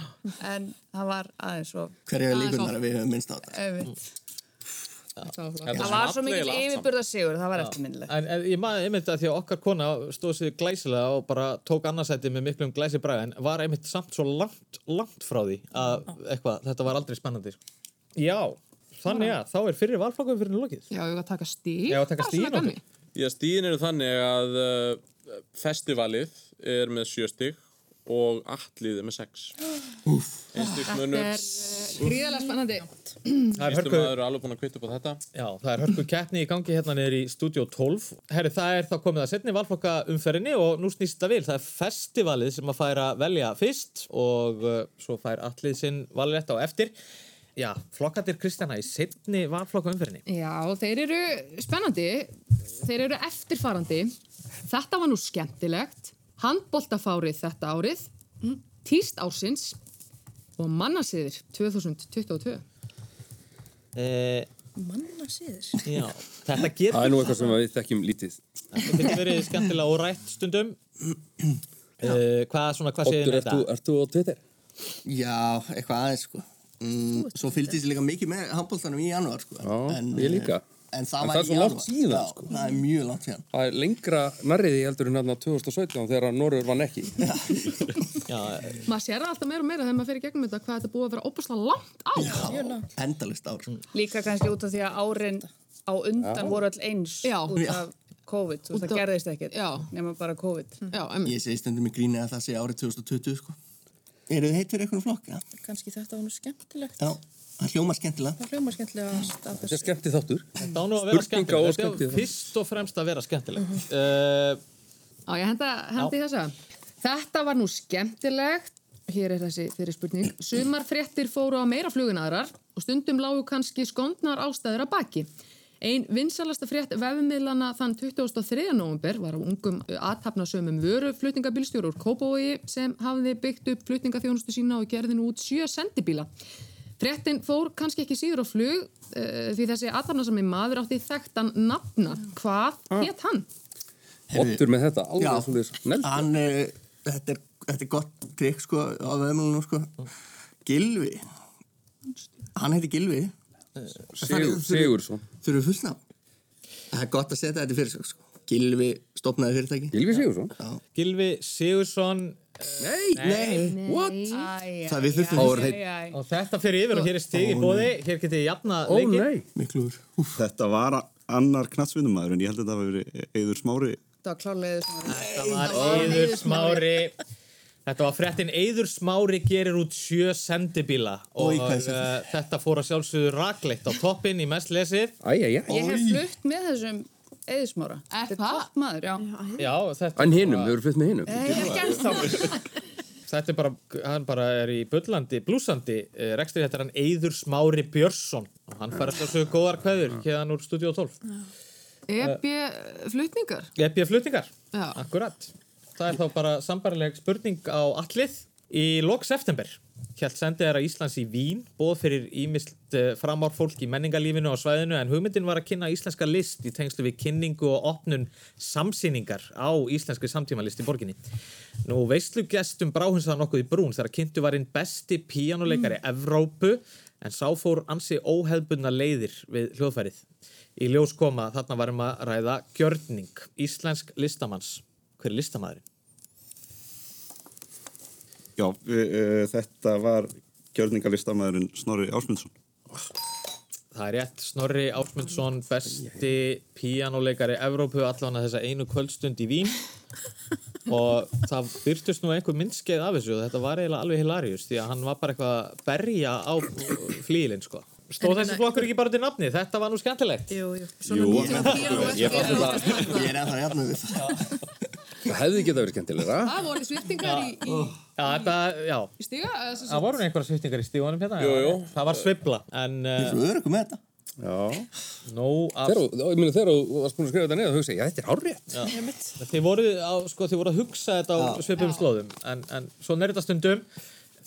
en það var aðeins og er aðeins líkunar að við höfum minnst á þetta? Það var svo mikill yfirburða sigur, það var eftirminnilegt. En, en ég maður einmitt að því að okkar kona stóð sér glæsilega og bara tók annarsæti með miklum glæsi bræð en var einmitt samt svo langt, langt frá því að eitthvað, þetta var aldrei spennandi. sko. Já, þannig að þá er fyrir valflokkum fyrir lokið. Já, ég var að taka stíg. Já, að taka okkur. gamli. Já, stíðin eru þannig að uh, festivalið er með sjö stig og allið er með sex. Einstík Þetta munur. er gríðarlega spennandi. Er hörku, maður er alveg búin að kvita upp á þetta. já, það er hörku keppni í gangi hérna niður í Studio 12. Herri, það er þá komið að setni valflokka umferðinni og nú snýst það vil. Það er festivalið sem að færa velja fyrst og uh, svo fær allið sinn valrétt á eftir. Já, flokkatir Kristjana í setni valflokka umferðinni. Já, þeir eru spennandi, þeir eru eftirfarandi. Þetta var nú skemmtilegt. Handboltafárið þetta árið, tíst ársins og mannasiðir 2022. Eh, Manna síður. já, þetta [LAUGHS] getur... Það er nú eitthvað sem við þekkjum lítið. Þetta getur verið skemmtilega og rætt stundum. Uh, hvað, svona, hvað séð Óttur, þið ert þú- ert þú á Twitter? Já, eitthvað aðeins sko. Mm, svo fylgdist ég líka mikið með handbóltanum í janúar sko. Já, en, ég líka. En það En það er í svo langt síðan, Já, sko. Það er mjög langt síðan. Það er lengra narriði heldur en hérna 2017 þegar Norður vann ekki. [LAUGHS] Já, Maður sér alltaf meira og meira þegar maður fer í gegnum þetta hvað þetta búið að vera óbúslega langt á. Endalist ár. Sko. Líka kannski út af því að árin á undan Já. voru öll eins Já. út Já. af COVID, þú veist, það gerðist ekkert Já. nema bara COVID. Já, Ég segi stundum í gríni að það sé árið 2020 sko. Eru þið heitt fyrir eitthvað flokk? Já. Kanski þetta var nú skemmtilegt. Já, það hljómar skemmtilega. Það hljómar skemmtilega af Þetta er skemmtið þáttur. Þetta á nú að vera skemmtilegt. Þetta er fyrst og fremst að vera skemmtilegt. Uh, Já, ég henda, hendi þessa. Þetta var nú skemmtilegt. Hér er þessi fyrir spurning. Sumar fréttir fóru á meira flugun aðrar og stundum lágu kannski skondnar ástæður að baki. Ein vinsalasta frétt vefmiðlana þann 23. november var á ungum aðtapnasömmum vöru flutningabílstjóru úr Kópavogi sem hafði byggt upp flutningaþjónustu sína og gerði nú út sjö sendibíla. Fréttin fór kannski ekki síður á flug uh, því þessi aðtapnasami maður átti þekktan nafna. Hvað hétt hann? Óttur með þetta, alveg svolítið hann, uh, þetta, er, þetta er gott trikk sko á veðmjölunum sko. Gilvi, hann heiti Gilvi. Sigur- Sigursson. Þurfum fullnafn. Það er gott að setja þetta fyrir sig sko. Gilvi stopnaði fyrirtæki. Gilvi Sigursson? Já. Gilvi Sigursson Nei, nei, what? Æ, Það við þurftum Æ, fullnafn. æ, æ. Og þetta fyrir yfir og hér er stig í Ó, bóði. nei. Hér getið þið jafna nei. Miklur. Þetta var annar knatsvinnumæður en ég held að þetta hafi verið Eður Smári. Það var var Eiður Smári. Þetta var fréttin Eiður Smári gerir út sjö sendibíla og er uh, þetta? þetta fór að sjálfsögðu rakleitt á toppinn í mest lesið. Æjæjæ. Ég hef flutt með þessum eðismára. Þetta er topp maður, já. Já, þetta En hinum, hefur flutt með ennþá. Þetta er bara, hann bara er í bullandi, blúsandi, eh, rekstri þetta er hann Eiður Smári Björnsson og hann fær alltaf svo góðar kveður hérna úr Studio 12. EB flutningar. EB flutningar, Já. akkurat. Það er þá bara sambarileg spurning á allið. Í lok september hjælt sendiðara Íslands í Vín bóð fyrir ímist framár fólk í menningarlífinu á svæðinu en hugmyndin var að kynna íslenska list í tengslu við kynningu og opnun samsýningar á íslenski samtímalist í borginni. Nú veislugestum bráhins það nokkuð í brún þegar kynntu var einn besti píjánuleikari Evrópu en sá fór ansi óheðbundna leiðir við hljóðfærið. Í ljós koma þarna varum að ræða gjörning íslensk listamanns. Hver er listamæðurinn? Já, uh, þetta var gjörningalistamaðurinn Snorri Ásmundsson. Það er rétt, Snorri Ásmundsson, besti píjánuleikari Evrópu allan að þessa einu kvöldstund í Vín og það byrtust nú einhver myndskeið af þessu og þetta var eiginlega alveg hilarious því að hann var bara eitthvað að berja á flílinn sko. Stóð þessi hérna- flokkur ekki bara til nafni? Þetta var nú skemmtilegt. Jú, jú. Jú. Ég fann þetta Ég er jafnum við Það hefði geta verið skemmtilegra Það voru sviptingar í, í, Já, þetta, já. í stiga? eða sem sagt- Það voru einhverja sviptingar í stígunum hérna. Jú, jú. Það var svibla, en... Ég er svo örugum með þetta Já. Af... Þegar þú- ég meina, þegar þú varst búin að skrifa þetta neða, þú hugsa, já, þetta er. Já. Þið voru, á, sko, þið voru að hugsa þetta á svipum slóðum en, en svo er þetta stundum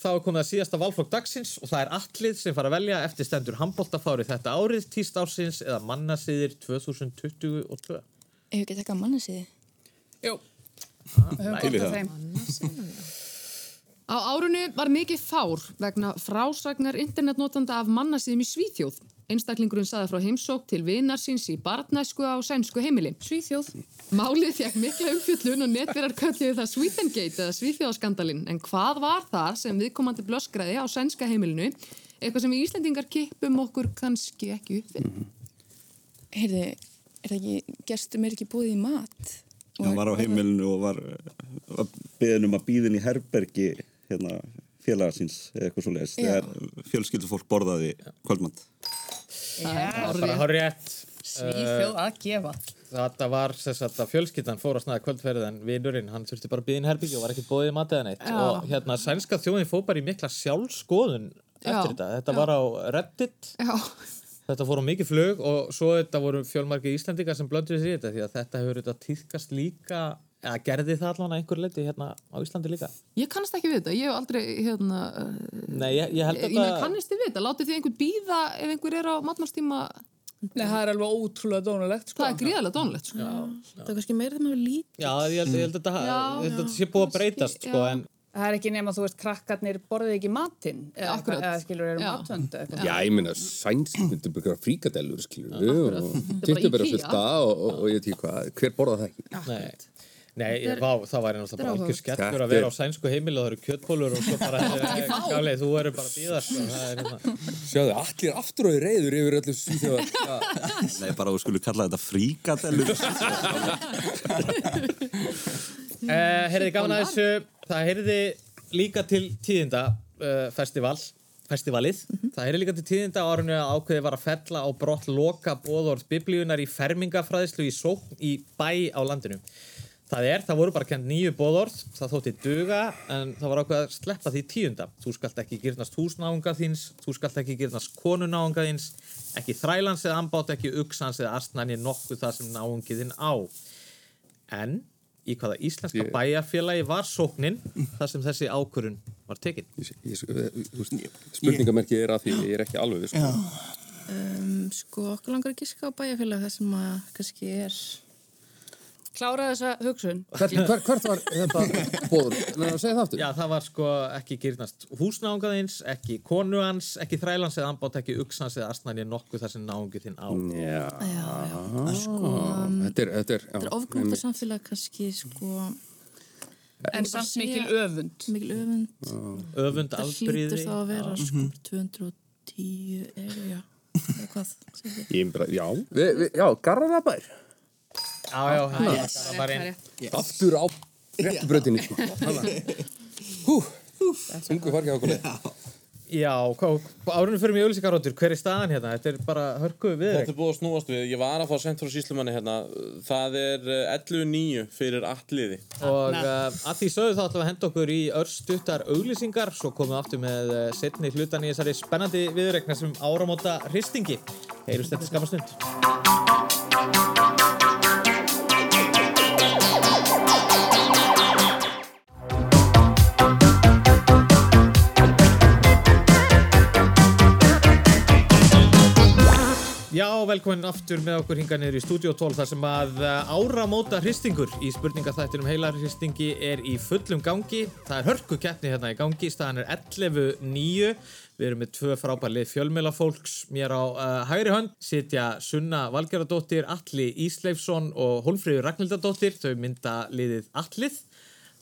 þá er komið að síðasta valflokk dagsins og það er allið sem fara að velja eftir stendur handbóltafári þetta árið, tíst ársins eða mannasiðir 2022 Ef við ekki taka mannasiði. Jú. Til í það. Á árunu var mikið fár vegna frásagnar internetnotanda af mannasíðum í Svíþjóð. Einstaklingurinn saði frá heimsók til vinar síns í barnæsku á sænsku heimili. Svíþjóð. Málið fekk mikla umfjöllun og netverðar kölluði það Swedengate eða Svíþjóðskandalinn. En hvað var það sem viðkomandi blöskræði á sænska heimilinu? Eitthvað sem við Íslendingar kippum okkur kannski ekki upp við. Heyrðu, er það ekki, gestum er ekki búið í mat? Hann var á heimilinu og var, var beðin um að býðin í herbergi hérna, félaga síns eða eitthvað svo leiðis Já. þegar fjölskyldufólk borðaði kvöldmatt. Það bara hár rétt Svíþjóð að gefa. Þetta var þess að fjölskyldan fór að snaða kvöldferð en vinurinn, hann þurfti bara að byggja inn herbyggja og var ekki bóðið matið eða neitt Já. og hérna sænska þjóðin fór bara í mikla sjálfskoðun eftir Já. þetta, þetta Já. var á Reddit Já. Þetta fór á mikið flug og svo þetta voru fjölmargi Íslandingar sem blönduði sér í þetta því að þetta hefur þetta týðkast líka eða gerði það allan að einhver leiti hérna á Íslandi líka Ég kannast ekki við þetta, ég hef aldrei, hérna... Uh, Nei, ég, ég held ég að kannist þið við þetta? Látið þið einhvern býða ef einhver er á matmarstíma? Nei, það er alveg ótrúlega dónulegt, sko. Það er gríðarlega dónulegt, sko. Það er kannski meira þegar maður lít. Já, ég held, ég held að þetta, Já. ég held að þetta sé búið að breytast sko, en Það er ekki nema, þú veist, krakkarnir borðið ekki matinn. Eða, Akkurat. eða skilur eru Já. matvönd. eitthvað. Já, ég meina, sænsk myndir byrja fríkadellur, skilur Akkurat. og Þetta er bara IKEA. sulta og, og, og ég ekki hvað, hver borða það ekki? Nei, Nei er- vá, það væri náttúrulega bara algjör skellur að vera á sænsku heimili og það eru kjötbólur og svo bara. [LAUGHS] Gáli, þú eru bara að býða sko, það er hérna Sjáðu, allir aftur og reyður yfir öllu svíþjóðar. [LAUGHS] Nei, bara þú skulle kalla þetta fríkadellur. [LAUGHS] Uh, heyrði gaman að þessu, það heyrði líka til tíðinda uh, festival, festivalið. Það heyrði líka til tíðinda á árinu að ákveði var að fella á brott loka bóðorð biblíunar í fermingafræðislu í sókn í bæ á landinu. Það er, það voru bara kent nýju bóðorð, það þótti duga en það var ákveð að sleppa því tíunda. Þú skalt ekki gyrnast húsnáunga þíns, þú skalt ekki gyrnast konunáunga þíns, ekki þrælans eða ambátt, ekki uksans eða astnæni nokkuð það sem náungið þinn á. En í hvaða íslenska Ég- bæjarfélagi var sóknin þar sem þessi ákvörun var tekin? Ég, ég, þú veist, spurningamerkið er að því, ég er ekki alveg við, sko. Um, sko, okkur langar að giska á bæjarfélag það sem að kannski er... Klára þessa hugsun. Hvert, hver, hvert var þetta bóður? Nei, segja það aftur. Já, það var sko ekki gyrnast húsnáungaðins, ekki konu hans, ekki þrælans eða ambátt, ekki uksans eða astnæni nokkuð þar sem náungið þinn á. Já, Já, já. sko, þetta er, þetta er, já. Þetta er ofgrúnda samfélag kannski, sko... En samt mikil öfund. Mikil öfund. Öfund, Það afbríði. hlýtur þá að vera, sko, 210 er, já. Eða hvað, já. Vi, vi, já, Garðabær. Já, já, það var Yes. bara einn. Aftur á réttubröðinni, sko. [LAUGHS] Hú, sungu fargi á okkur. Já, hvað, árunum fyrir mjög auðlýsingaróttur, hver er staðan hérna? Þetta er bara hörku við Þetta er búið að snúast við. Ég var að fá sent frá síslumanni hérna. Það er eh, 11.9 fyrir alliði. Og uh, að því sögðu þá ætlum við að henda okkur í örstuttar auglýsingar svo komum við aftur með uh, setni hlutan í þessari spennandi viðregna sem áramóta hristingi. Heyrjumst þetta skamastund. Já, velkomin aftur með okkur hinga niður í Studio 12 þar sem að uh, áramóta hristingur í spurningaþættinum heilar hristingi er í fullum gangi. Það er hörku keppni hérna í gangi, staðan er 11.9. Við erum með tvö frábærlið fjölmjölafólks. Mér á uh, hægri hönd sitja Sunna Valgeradóttir, Alli Ísleifsson og Hólfríður Ragnhildadóttir. Þau mynda liðið Allið.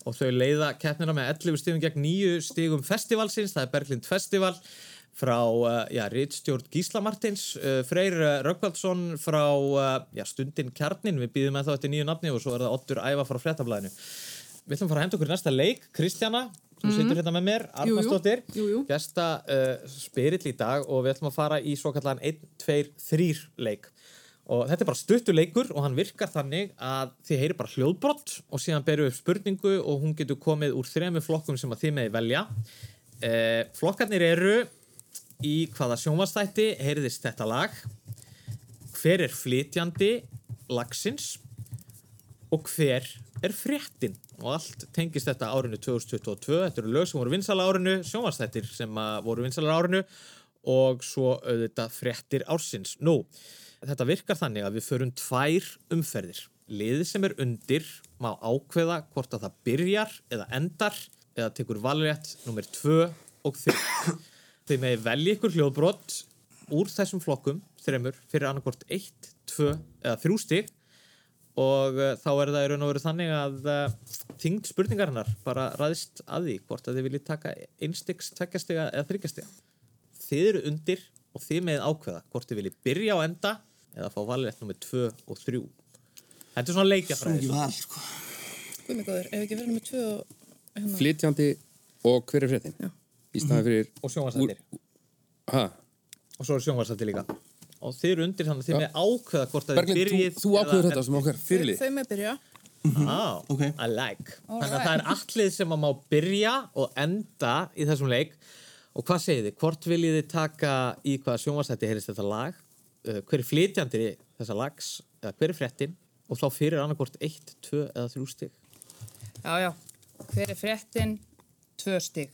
og þau leiða keppnina með 11 stigum gegn 9 stigum festivalsins, það er Berglind Festival frá uh, já, Ritstjórn Gísla Martins, uh, Freyr uh, Röggvaldsson frá uh, já, Stundin Kjarnin, við býðum með þá eftir nýju nafni og svo er það Ottur Æva frá Fréttablaðinu. Við ætlum að fara að henda okkur í næsta leik, Kristjana, sem Mhm. situr hérna með mér. Arnarsdóttir, gesta uh, spyrill í dag og við ætlum að fara í svo kallan 1, 2, 3 leik. Og þetta er bara stuttu leikur og hann virkar þannig að þið heyri bara hljóðbrott og síðan beru upp spurningu og hún getur komið úr þremu flokkum sem að þið meði velja. Eh, flokkarnir eru í hvaða sjónvastætti heyriðist þetta lag, hver er flytjandi lagsins og hver er fréttin og allt tengist þetta árinu 2022 þetta eru lög sem voru vinsala árinu sjónvastættir sem að voru vinsala árinu og svo auðvitað fréttir ársins. Nú, þetta virkar þannig að við förum tvær umferðir. Liðið sem er undir má ákveða hvort að það byrjar eða endar eða tekur valrétt nummer 2 og 3. Þið megi velja ykkur hljóðbrott úr þessum flokkum, þreymur, fyrir annarkvort 1, 2 eða 3 stig og uh, þá er það í raun og veru þannig að uh, þyngd spurningarinnar bara ræðist að því hvort að þið viljið taka einstigs, tveggjastega eða þryggjastega. Þið eru undir og þið með ákveða hvort þið viljið byrja á enda eða fá valrétt nummer 2 og 3. Þetta er svona mikið val, sko. Guð mig góður, ef ekki verið með tvö og... Hérna. Flytjandi og hver er fréttin? Já. Í staði fyrir... Og sjónvarsættir. Og svo er sjónvarsættir líka. Og þið eru undir þannig að þið Já. með ákveða hvort að þið Berglind, þú- byrjið þú ákveður þetta sem okkar fyrirlið. Þau með byrja. Ah, okay. I like. Þannig að það er allið sem að má byrja og enda í þessum leik. Og hvað segið þið? Hvort viljið þið taka í hvaða sjónvarsætti heyrist þetta lag? Uh, hver er flytjandi þessa lags? Eða hver er fréttin? Og þá fyrir annarkvort 1, 2 eða 3 stig. Já, já. Hver er fréttin? Tvö stig.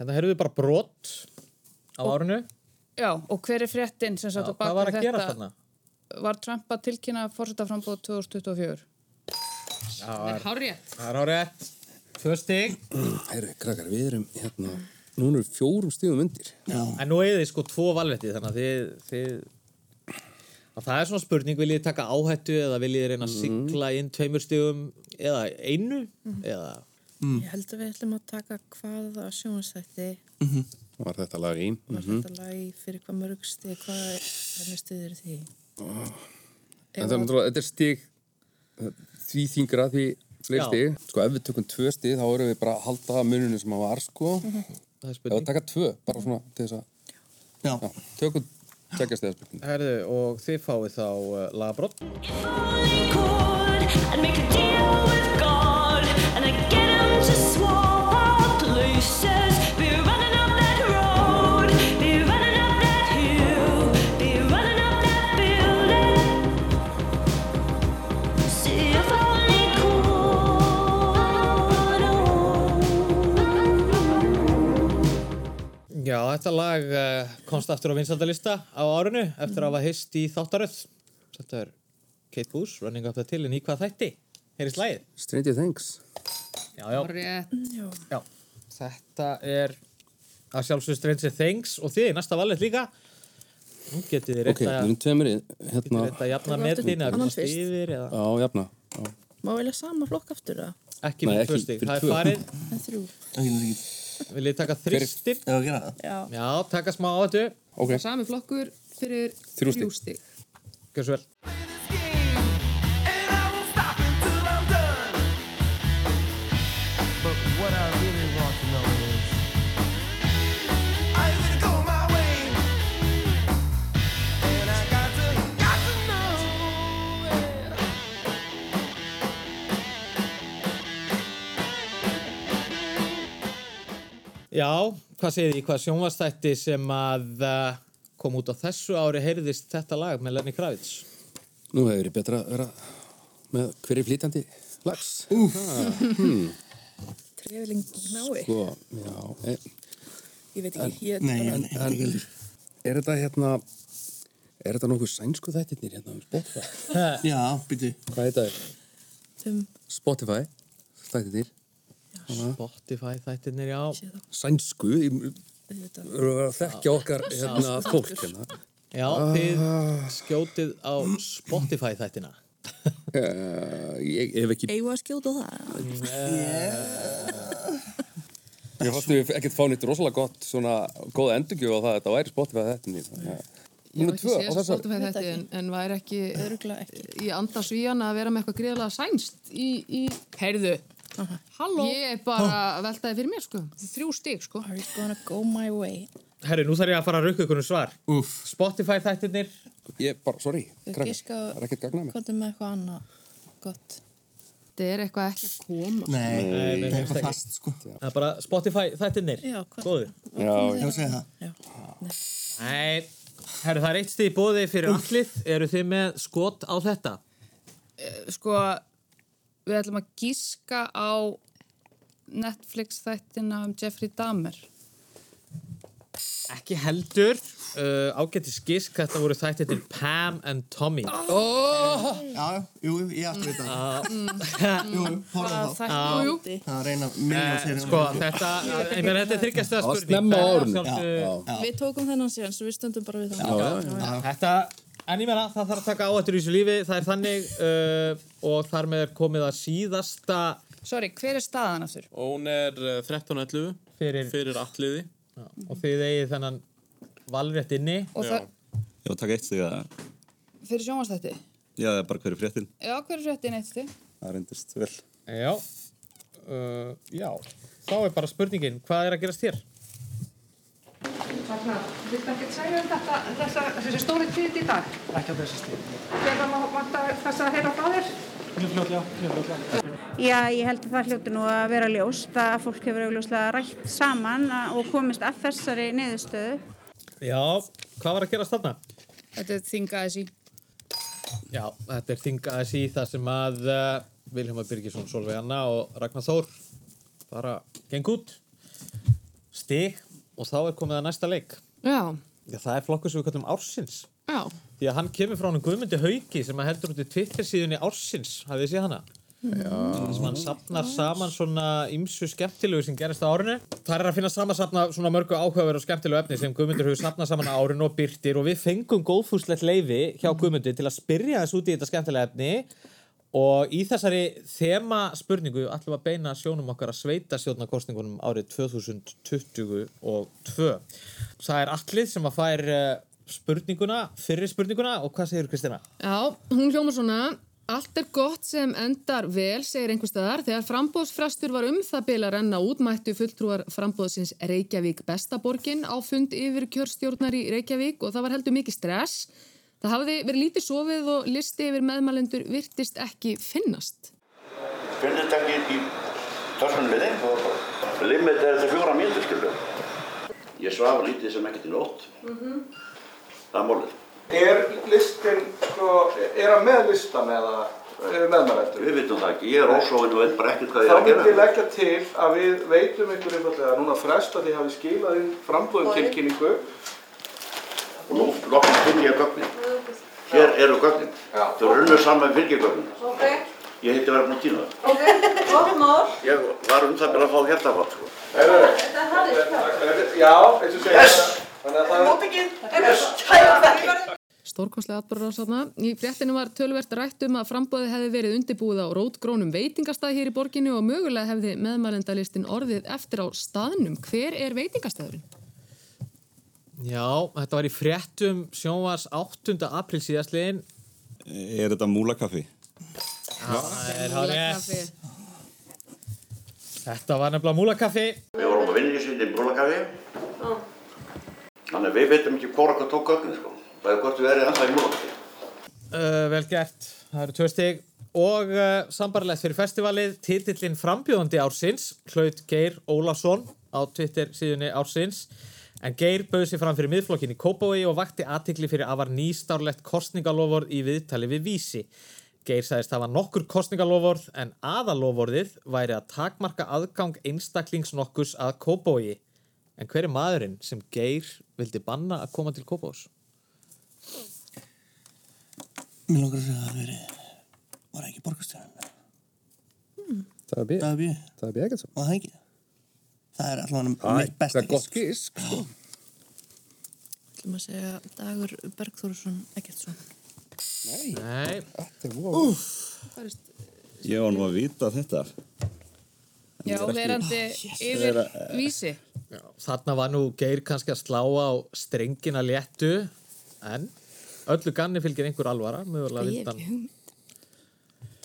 þetta heyrðum við bara brot á árinu. Já, og hver er fréttin sem satt á bak hvað var við að þetta? þarna? Var Trump að tilkynna fórsetaframbóð 2024? Já, Það er hárrétt. Það er hárétt. Tvö stig. Herru, krakkar, við erum hérna, núna erum fjórum stigum undir. Já. En nú eigið þið sko tvo valvetti þannig að þið, þið að það er svona spurning, viljið þið taka áhættu eða viljið þið reyna að sigla inn tveimur stigum eða einu eða Ég held að við ætlum að taka hvaða sjónastætti Var þetta lag einn? var þetta lag fyrir hvað mörg stig, hvað hvernig stuður því? En það er náttúrulega, þetta er stig uh, því þingra því fleiri stig. Sko, ef við tökum tvö stig, þá erum við bara að halda muninu sem að var, sko. það er Ef við taka tvö, bara svona til þess að... Já. Tökum stiga spurning. Herðu, og þið fáið þá uh, lagabrott. and make a deal with þetta lag uh, komst aftur á vinsaldalista á árinu eftir að hafa hist í þáttaröð. Þetta er Kate Boos, Running Up That Hill, en í hvað þætti? Heyrist lagið? Stranger Things. Já, já. Já. Þetta er að sjálfsögðu Stranger Things og þið, næsta valið líka. Nú getið þið við að í, getið hérna... reynt að jafna metin eða komast yfir eða Já, jafna. Já. Má velja sama flokk aftur það? ekki stig. fyrir Það er farið. En þrjú. Ekki. Viljið taka þristir? Já. Já, taka smá á þetta. Ok, Sami flokkur fyrir Þrjú stig. þrjú stig. Gjör svo vel. Já, hvað segið þið, hvað sjónvastætti sem að uh, kom út á þessu ári heyrðist þetta lag með Lenny Kravitz? nú hefur verið betra að vera með hver er flytandi lags? Úf. Hmm. [LAUGHS] Trefling nái. Sko, já. E, Ég veit ekki, ég Nei, bara... en, en er þetta hérna, er þetta nokkuð sænsku þættirnir hérna um Spotify? [LAUGHS] Já, byrju. Hvað heita þér? Þeim... Spotify, þættirnir. Spotify þættirnir, já. Sænsku, að þekkja okkar hérna, fólk hérna. Já, þið skjótið á Spotify þættina. Uh, ég hef ekki... Eigum við að skjóta það? Ég fannst við ekkert fá nýtt rosalega gott svona góða endurgjöf á það að þetta væri Spotify þættinni. Ég hef ekki séð Spotify þetta en, en væri ekki, ekki. í anda svíjana að vera með eitthvað greiðlega sænst í, í... Heyrðu, halló. Ég er bara að velta þið fyrir mér, sko. Þrjú stík, sko. Are you gonna go my way? Herri, nú þarf ég að fara að rukka ykkur um svar. Úf. Spotify þættirnir. Ég bara, sorry, Ég er gagnað mér. Hvað er með eitthvað annað gott? Þetta er eitthvað ekki að koma. Nei, nei, það er ekki. fast, sko. Það er bara Spotify þættirnir. Já, hvað- Góður. Já, Já, segja það. Já. Nei, herru, það er eitt stíð bóði fyrir allið. Eru þið með skot á þetta? Eh, Sko, við ætlum að gíska á Netflix þættina um Jeffrey Dahmer. Ekki heldur. Uh, ágættis gisk, þetta voru þættirnir Pam and Tommy. Oh! Já, jú, ég ætti að vita það. Jú, jú, horfðu á það. Jú, jú. Það er reyna minna Eh, Sko, þetta, ég meina, þetta er þryggjast að Það var spurning. snemma já. Við tókum þennan síðan, svo við stöndum bara við það. Þetta, en ég meina, það þarf að taka áhættur í þessu lífi, það er þannig uh, og þar með er komið að síðasta Sorry, hver er staðan aftur? Og hún er eh, 13.11 fyrir, fyrir alliði. og þið eigið þennan valrétt inni. Og það, Já, takk eitt stig að, fyrir sjónvastætti? já, það er bara hverju fréttin. Já, hver er fréttin eitt stig? Það reyndist vel. Já, uh, já, þá er bara spurningin, hvað er að gerast hér? Ragnar, viltu ekki segja um þetta, þessa, þessi stóri tíð í dag? Ekki á þessu stíð. Þegar maður vantar þess að heyra frá þér? Mjög fljótlega, mjög fljótlega. Já, ég held að það hljóti nú að vera ljóst að fólk hefur augljóslega rætt saman og komist að þessari niðurstöðu. Já, hvað var að gerast þarna? Þetta er þingaðis í. Já, þetta er þingaðis í það sem að uh, Vilhelmar Birgisson, Solveig Anna og Ragnar Þór bara geng út stig og þá er komið að næsta leik. Já, Já, það er flokkur sem við kallum ársins. já. Því að hann kemur frá hann Guðmundi Hauki sem að heldur út í Twitter síðunni ársins, hafið þið séð hana? Já. sem hann sapnar saman svona ymsu skemmtilegu sem gerist á árinu það er að finna samansapna svona mörgu áhugaverð og skemmtilegu efni sem Guðmundur hefur sapnað saman á árinu og byrtir og við fengum góðfúslegt leifi hjá Guðmundi til að spyrja þess út í þetta skemmtilega efni og í þessari þema spurningu ætlum að beina sjónum okkar að sveita stjórnarkostningunum árið 2022 það er allið sem að fær eh, spurninguna, fyrri spurninguna og hvað segir Kristina? Já, hún hljómar svona Allt er gott sem endar vel, segir einhver staðar. Þegar frambóðsfrastur var um það bil að renna út, mættu fulltrúar frambóðsins Reykjavík bestaborgin á fund yfir kjörstjórnar í Reykjavík og það var heldur mikið stress. Það hafði verið lítið sofið og listi yfir meðmælendur virtist ekki finnast. Ekki í törskunum við þig? Limit er þetta fjóra mínútur, skilur. Ég svafa lítið sem ekkert í nótt. Það er málið. Er listin, sko, er hann með listan eða meðmælendur? Við vitum það ekki. Ég er ósóinn og veit bara ekkert hvað ég Þá er að myndi ég gera. leggja til að við veitum ykkur einfallega núna frest að þið hafi skilað inn frambúðum tilkynningu. Og nú lokkast finn ég gögnin. Hér eru gögnin. Þau eru unnur saman með fylgjagögnin. Ok, Ég heiti verið búin að týna það. ok, gott mál. Ég var um það að fá hjertafátt, sko. Þetta er harðið Já, eins og segja. Yes! Þannig að það er... Móttekinn, er það Stórkostlega atbyrður á þarna. Í fréttinu var tölvert rætt um að frambóði hefði verið undirbúið á rótgrónum veitingastað hér í borginni og mögulega hefði meðmælendalistin orðið eftir á staðnum. Hver er veitingastæðurinn? Já, þetta var í fréttum sjónvars 8. apríl síðastliðin Er þetta múlakaffi? Það er rétt. Þetta var nefnilega múlakaffi. Við vorum að vinna í sinni í brúlakafi. Þannig að við veitum ekki hvora hvað tók gögnin, sko. Það er hvort við verið ennþá í múlakafi. Uh, vel gert, það eru tvö stig og uh, sambarlegt fyrir festivalið titillin frambjóðandi ársins hlaut Geir Ólafsson á Twitter síðunni ársins en Geir bauð sér fram fyrir miðflokkin í Kópavogi og vakti aðtikli fyrir afar nýstárlegt kostningaloford í viðtali við Vísi Geir sagðist hafa nokkur kostningalofórð en aðalofórðið væri að takmarka aðgang einstaklings nokkurs að Kópói. En hver er maðurinn sem Geir vildi banna að koma til Kópós? Mér langar að segja að það veri, var það ekki borgarstjórn? Það er bíð. Það er bíð. Það er bíð ekkert svo. Og það ekki. Það er allavega mitt besta það er gott gisk, sko. ætlum að segja Dagur Bergþórsson Eggertsson. Nei. Nei. Þetta er voru. Ég var nú að vita þetta. Já, er ekki- verandi yfir Vera- vísi. Já, þarna var nú Geir kannski að slá á strengina léttu en öllu ganni fylgir einhver alvara mögulega Ég hef ekki hugmynd.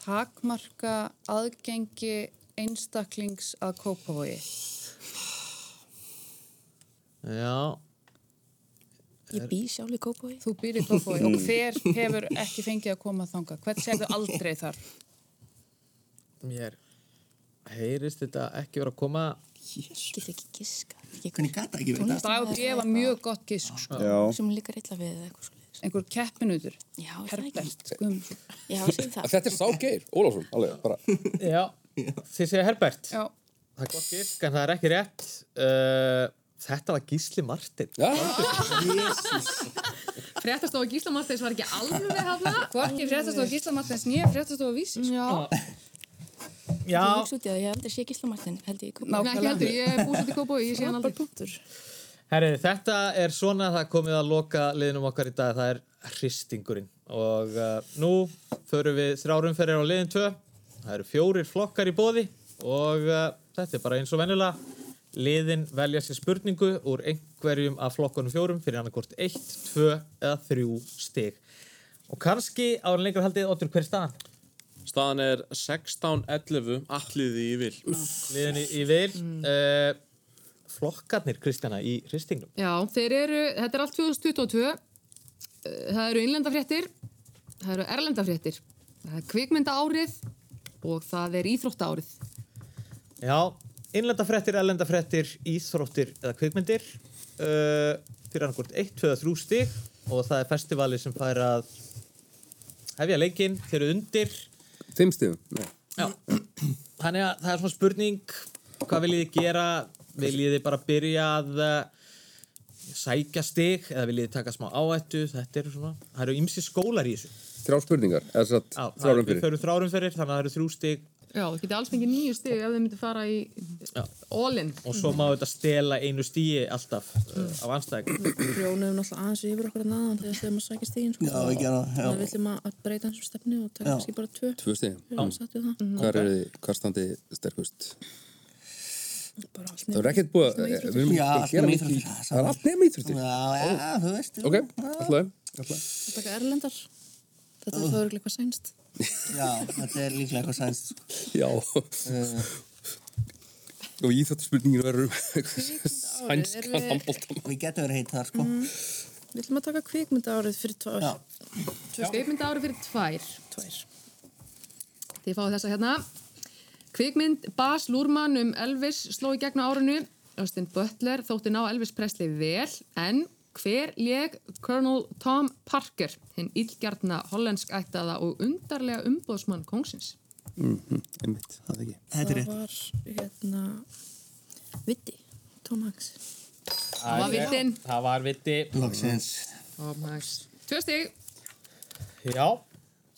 Takmarka aðgengi einstaklings að Kópavogi. Já, Ég bý sjálf í Kópavogi. Þú býr í Kópavogi og hver hefur ekki fengið að koma þangað? Hvern sérðu aldrei þar? mér heyrist þetta ekki vera að koma Getur ekki giska. Hvernig gata ekki veit það? Dagur gefa mjög gott gisk, sko. Sem líka illa við eða eitthvað svo. Einhver keppinutur. Já, það Herbert. Já, segðu það. Þetta er Sá Geir, Ólafsson, alveg, bara. Já, þið segja Herbert Já. Það er gott gisk en það er ekki rétt uh, Þetta var Gísli Martin Fréttastofa Gísla Marteins var ekki alveg hafna. Hvorki fréttastofa Gísla Martins nýja fréttastofa vísis. Já. Já, Þú hugsa út í það, ég aldrei sé Gísla Martin, held ég. Nei, ekki heldur, ég er búsett í Kópavogi, ég sé hann aldrei. herri, þetta er svona það komið að loka liðnum okkar í dag. Það er hristingurinn. Og uh, nú förum við þrjárumferðir á liðin tvö. Það eru fjórir flokkar í bóði og uh, þetta er bara eins og venjulega liðin velja sér spurningu úr einhverjum af flokkunum fjórum fyrir annarkort 1, 2 eða 3 stig og kannski á en lengur haldið Otur hver er staðan? Staðan er 16-11 alliði í vil. liðin í, í vil mm. flokkarnir Kristjana í hristingnum Já, þeir eru, þetta er allt 2022. Eh, Það eru innlendafréttir, það eru erlendafréttir, það er kvikmynda árið og það er íþrótta árið. Já, innlendafréttir, ellendafréttir, íþróttir eða kvikmyndir uh, fyrir annarkort 1, 2, 3 stig og það er festivali sem fær að hefja leikinn, þeir eru undir Fimm stigum. Nei. Já, þannig að það er svona spurning hvað viljið þið gera viljið þið bara byrja að uh, sækja stig eða viljið þið taka smá áættu þetta eru svona, það eru ymsi skólar í þessu Þrjá spurningar, eða þrjárum er- við fyrir. þrárum fyrir þannig að það eru þrjú stig Já, það geti alls fengið nýju stig ef þið myndi fara í all-in. og svo má þetta stela einu stíi alltaf uh, af anstæðing Rjónuðum náttúrulega aðeins yfir okkur að naðan þegar þegar maður sækir stíðin sko. Já, við gerum það, að við ætlum að breyta hans stefni og taka kannski bara tvö. Tvö. Við erum við það. Hvað er þið, hvað standi sterkust? Bara allt Það er ekkert búið að, við erum ekki að gera mikið. Það er allt nefn íþróttir. Já, já, þú veist. Ok, alltaf, alltaf. Það taka erlendar. Þetta er það eitthvað sænst. Já, þetta er líklega eitthvað sænst. Já. Uh, Og íþróttarspurningin verður erum sænskan við- handbóltam. Við getum verið heitt þar, sko. Við ætlum að taka kvikmynda árið fyrir tvær. Kvikmynda árið fyrir tvær. Tvær. Þið fáið þessa hérna. Kvikmynd Bas Lúrmann um Elvis sló í gegn á árinu. Austin Butler þótti ná Elvis Presley vel, en hver leg Colonel Tom Parker, hinn illgjarna hollensk ættaða og undarlega umbóðsmann kongsins? Mhm, einmitt, það er ekki. Þetta er Það var hérna Vitti, Tom Hanks. Það var vittin. Það var viti. Loksins. Tom Hanks. Tvö stig. Já,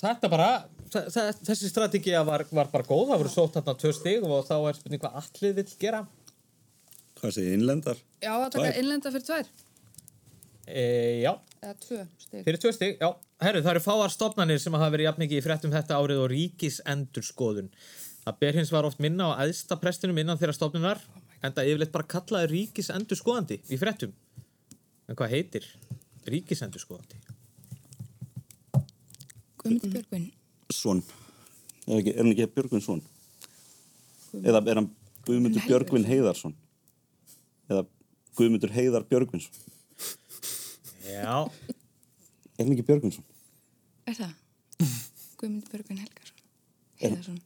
þetta bara, þe- þe- þessi strategía var, var bara góð, það voru sótt þarna tvö stig og þá er spurning hvað allir vill gera. Hvað segir innlendar? Já, að taka Tvær. innlenda fyrir tvær. E, já, Eða tvö stig. fyrir tvö stig, já. Herru, það eru fáar stofnanir sem hafa verið jafnmikið í fréttum þetta árið og ríkis endurskoðun. Það ber hins var oft minna á æðsta prestinum innan þeirra stofnunar, en það yfirleitt bara kallaði ríkis endurskoðandi í fréttum. En hvað heitir ríkis endurskoðandi? Guðmundur Björgvin. Svon. Er, ekki, er hann ekki Björgvin Svon? Eða er hann Guðmundur Björgvin Heiðarsson? Eða Guðmundur Heiðar Björgvinsson? Já. Er hann ekki Björgvinsson? Er það? Guðmundur Björgvin Helgarsson. Heiðarsson.